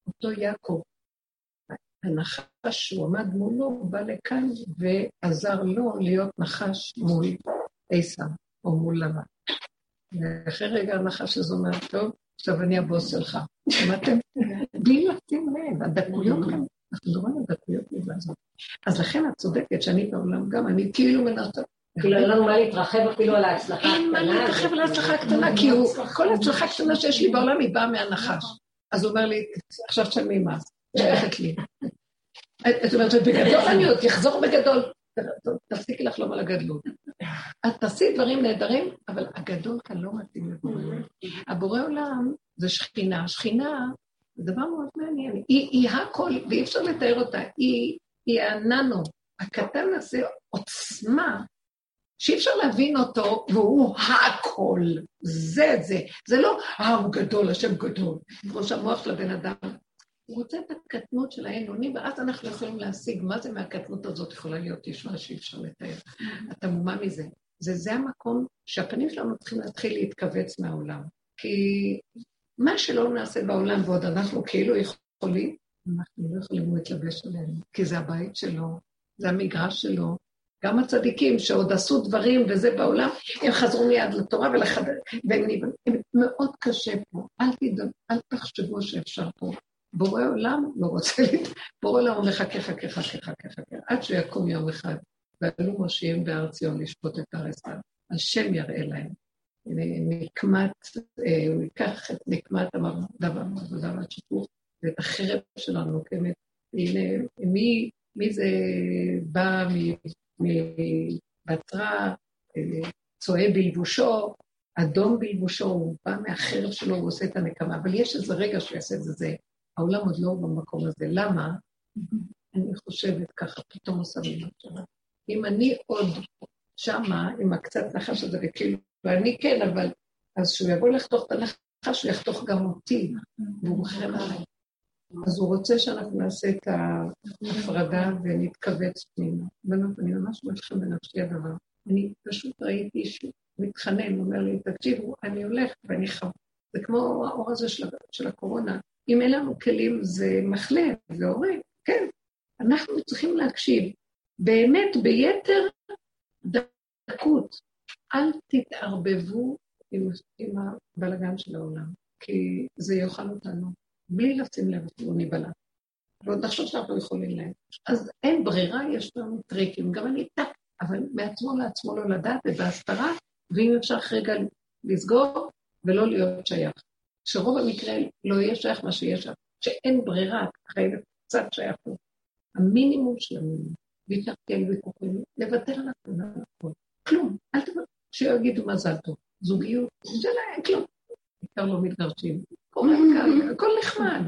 אותו יעקב, הנחש שהוא עמד מולו, הוא בא לכאן ועזר לו להיות נחש מול עשיו, או מול לבן. ואחרי רגע הנחש הזה אומר, טוב, עכשיו אני הבוס שלך. שמעתם? בלי לשים לב, הדקויות גם, אנחנו מדברים על דקויות הזאת. אז לכן את צודקת שאני בעולם גם, אני כאילו מנסה... כאילו אין לנו מה להתרחב אפילו על ההצלחה הקטנה. אין מה להתרחב על ההצלחה הקטנה, כי הוא, כל ההצלחה הקטנה שיש לי בעולם היא באה מהנחש. אז הוא אומר לי, עכשיו תשלמי מס, שייכת לי. זאת אומרת, בגדול אני עוד אחזור בגדול. תפסיקי לחלום על הגדלות. את תעשי דברים נהדרים, אבל הגדול כאן לא מתאים לבורא עולם. הבורא עולם זה שכינה. שכינה זה דבר מאוד מעניין. היא, היא הכל, ואי אפשר לתאר אותה. היא, היא הננו. הקטן הזה עוצמה שאי אפשר להבין אותו, והוא הכל. זה זה. זה לא, אה, הוא גדול, השם גדול. כמו שהמוח של הבן אדם. הוא רוצה את הקטנות של האין אונים, ואז אנחנו יכולים להשיג מה זה מהקטנות הזאת יכולה להיות ישועה שאי אפשר לתאר. אתה מומה מזה. זה, זה המקום שהפנים שלנו צריכים להתחיל להתכווץ מהעולם. כי מה שלא נעשה בעולם, ועוד אנחנו כאילו יכולים, אנחנו לא יכולים להתלבש עליהם, כי זה הבית שלו, זה המגרש שלו. גם הצדיקים שעוד עשו דברים וזה בעולם, הם חזרו מיד לתורה ולחדר, והם נבנים. מאוד קשה פה, אל תדע, אל תחשבו שאפשר פה. בורא עולם לא רוצה לי, בורא עולם אומר חכה, חכה, חכה, חכה, עד שיקום יום אחד, ועלו מושיעים בהר ציון לשפוט את הארץ. השם יראה להם. נקמת, הוא ייקח את נקמת העבודה והשיפור, ואת החרב שלנו נוקמת. הנה, מי, מי זה בא מבצרה, צועה בלבושו, אדום בלבושו, הוא בא מהחרב שלו, הוא עושה את הנקמה, אבל יש איזה רגע שהוא יעשה את זה, זה העולם עוד לא במקום הזה. למה? אני חושבת ככה, פתאום עושה לי מחשבה. אם אני עוד שמה, עם הקצת נחש הזה, וכאילו, ואני כן, אבל אז כשהוא יבוא לחתוך את הנחש, הוא יחתוך גם אותי, והוא מחרם עליי. אז הוא רוצה שאנחנו נעשה את ההפרדה ונתכווץ פנימה. בנות, אני ממש לכם בנפשי הדבר. אני פשוט ראיתי שהוא מתחנן, אומר לי, תקשיבו, אני הולך ואני חו... זה כמו האור הזה של, של הקורונה. אם אין לנו כלים זה מחלה, זה הורג, כן. אנחנו צריכים להקשיב. באמת, ביתר דקות, אל תתערבבו עם, עם הבלגן של העולם, כי זה יאכל אותנו, בלי לשים לב אפילו נבלע. ועוד נחשוב שאנחנו יכולים להם. אז אין ברירה, יש לנו טריקים, גם אני איתה, אבל מעצמו לעצמו לא לדעת, ובהסתרה, ואם אפשר רגע לסגור ולא להיות שייך. שרוב המקרה לא יהיה שייך מה שיש שם, שאין ברירה, חייבת קצת שייכות. המינימום של המינימום. על ויכוחים, לוותר על הכל, כלום, אל תבוא, שיגידו מזל טוב, זוגיות, זה לא אין כלום. בעיקר לא מתגרשים. הכל נחמד,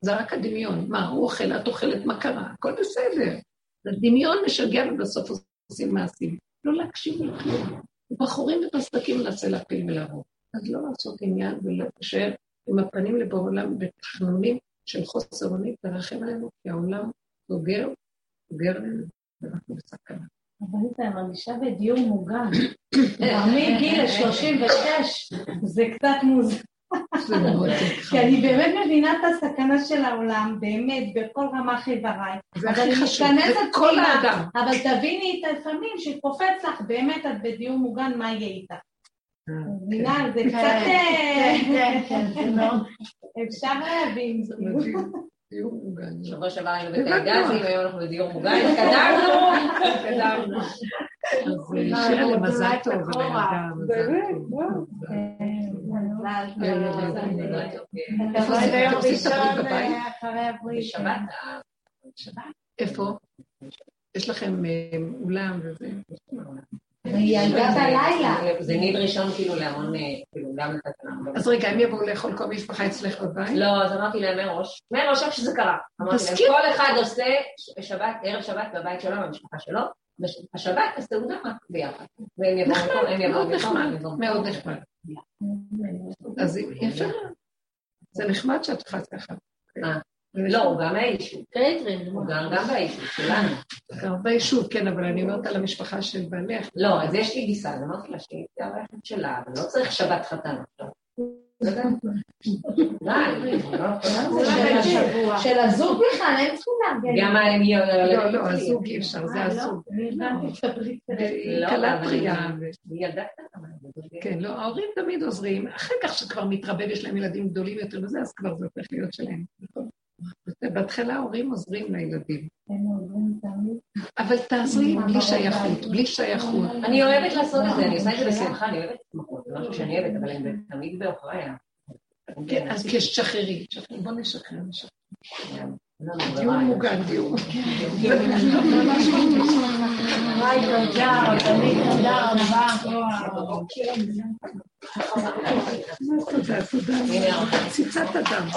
זה רק הדמיון. מה, הוא אוכל, את אוכלת, מה קרה? הכל בסדר. זה דמיון משגע ובסוף עושים מעשים. לא להקשיב לכלום. בחורים ובסדקים מנסה להפיל ולהרוג. אז לא לעשות עניין ולהישאר עם הפנים לבוא עולם בתחנונים של חוסר אונית ורחם עלינו, כי העולם סוגר, סוגר לנו, ואנחנו בסכנה. אבל אני מרגישה בדיור מוגן. מגיל 36, זה קצת מוזר. כי אני באמת מבינה את הסכנה של העולם, באמת, בכל רמה חיבריי. זה הכי חשוב, זה כל האדם. אבל תביני את לפעמים שקופץ לך, באמת את בדיור מוגן, מה יהיה איתך? מבינה, זה קצת... כן, כן, זה מאוד... אפשר להבין. שבוע שעבר היינו בתאגזים, היום אנחנו בדיור מוגן, התקדמנו, התקדמנו. אז שירה למזל טוב איפה? יש לכם אולם וזה. היא ילדה בלילה. זה ניד ראשון כאילו להמון, כאילו גם לתת אז רגע, הם יבואו לאכול כל משפחה אצלך בבית? לא, אז אמרתי להם מראש, מראש איך שזה קרה. אמרתי להם, כל אחד עושה שבת, ערב שבת בבית שלו, במשפחה שלו, השבת הסעודה ביחד. והם יבואו לפה, הם יבואו לפה. מאוד נחמד. אז יפה. זה נחמד שאת חד ככה. לא, הוא גם מהיישוב. קייטרין, הוא גם ביישוב שלנו. גם ביישוב, כן, אבל אני אומרת על המשפחה של בעלך. לא, אז יש לי גיסה, אז אמרתי לה שהיא הרכב שלה, אבל לא צריך שבת חתן עכשיו. של הזוג בכלל, אין צריכים לארגן. גם הם לא, לא, הזוג אי אפשר, זה הזוג. היא כלה טרייה. היא ילדה כן, לא, ההורים תמיד עוזרים. אחר כך שכבר מתרבה ויש להם ילדים גדולים יותר וזה, אז כבר זה הופך להיות שלהם. בהתחלה ההורים עוזרים לילדים. אבל תעזרי בלי שייכות, בלי שייכות. אני אוהבת לעשות את זה, אני עושה את זה בשמחה, אני אוהבת התמחות, זה משהו שאני אוהבת, אבל הם תמיד בעוכריי. כן, אז כשתשחררי, בוא נשחרר, נשחרר. דיור מוגן, דיור. וואי, תודה, תמיד תודה רבה. תודה, תודה. ציצת אדם.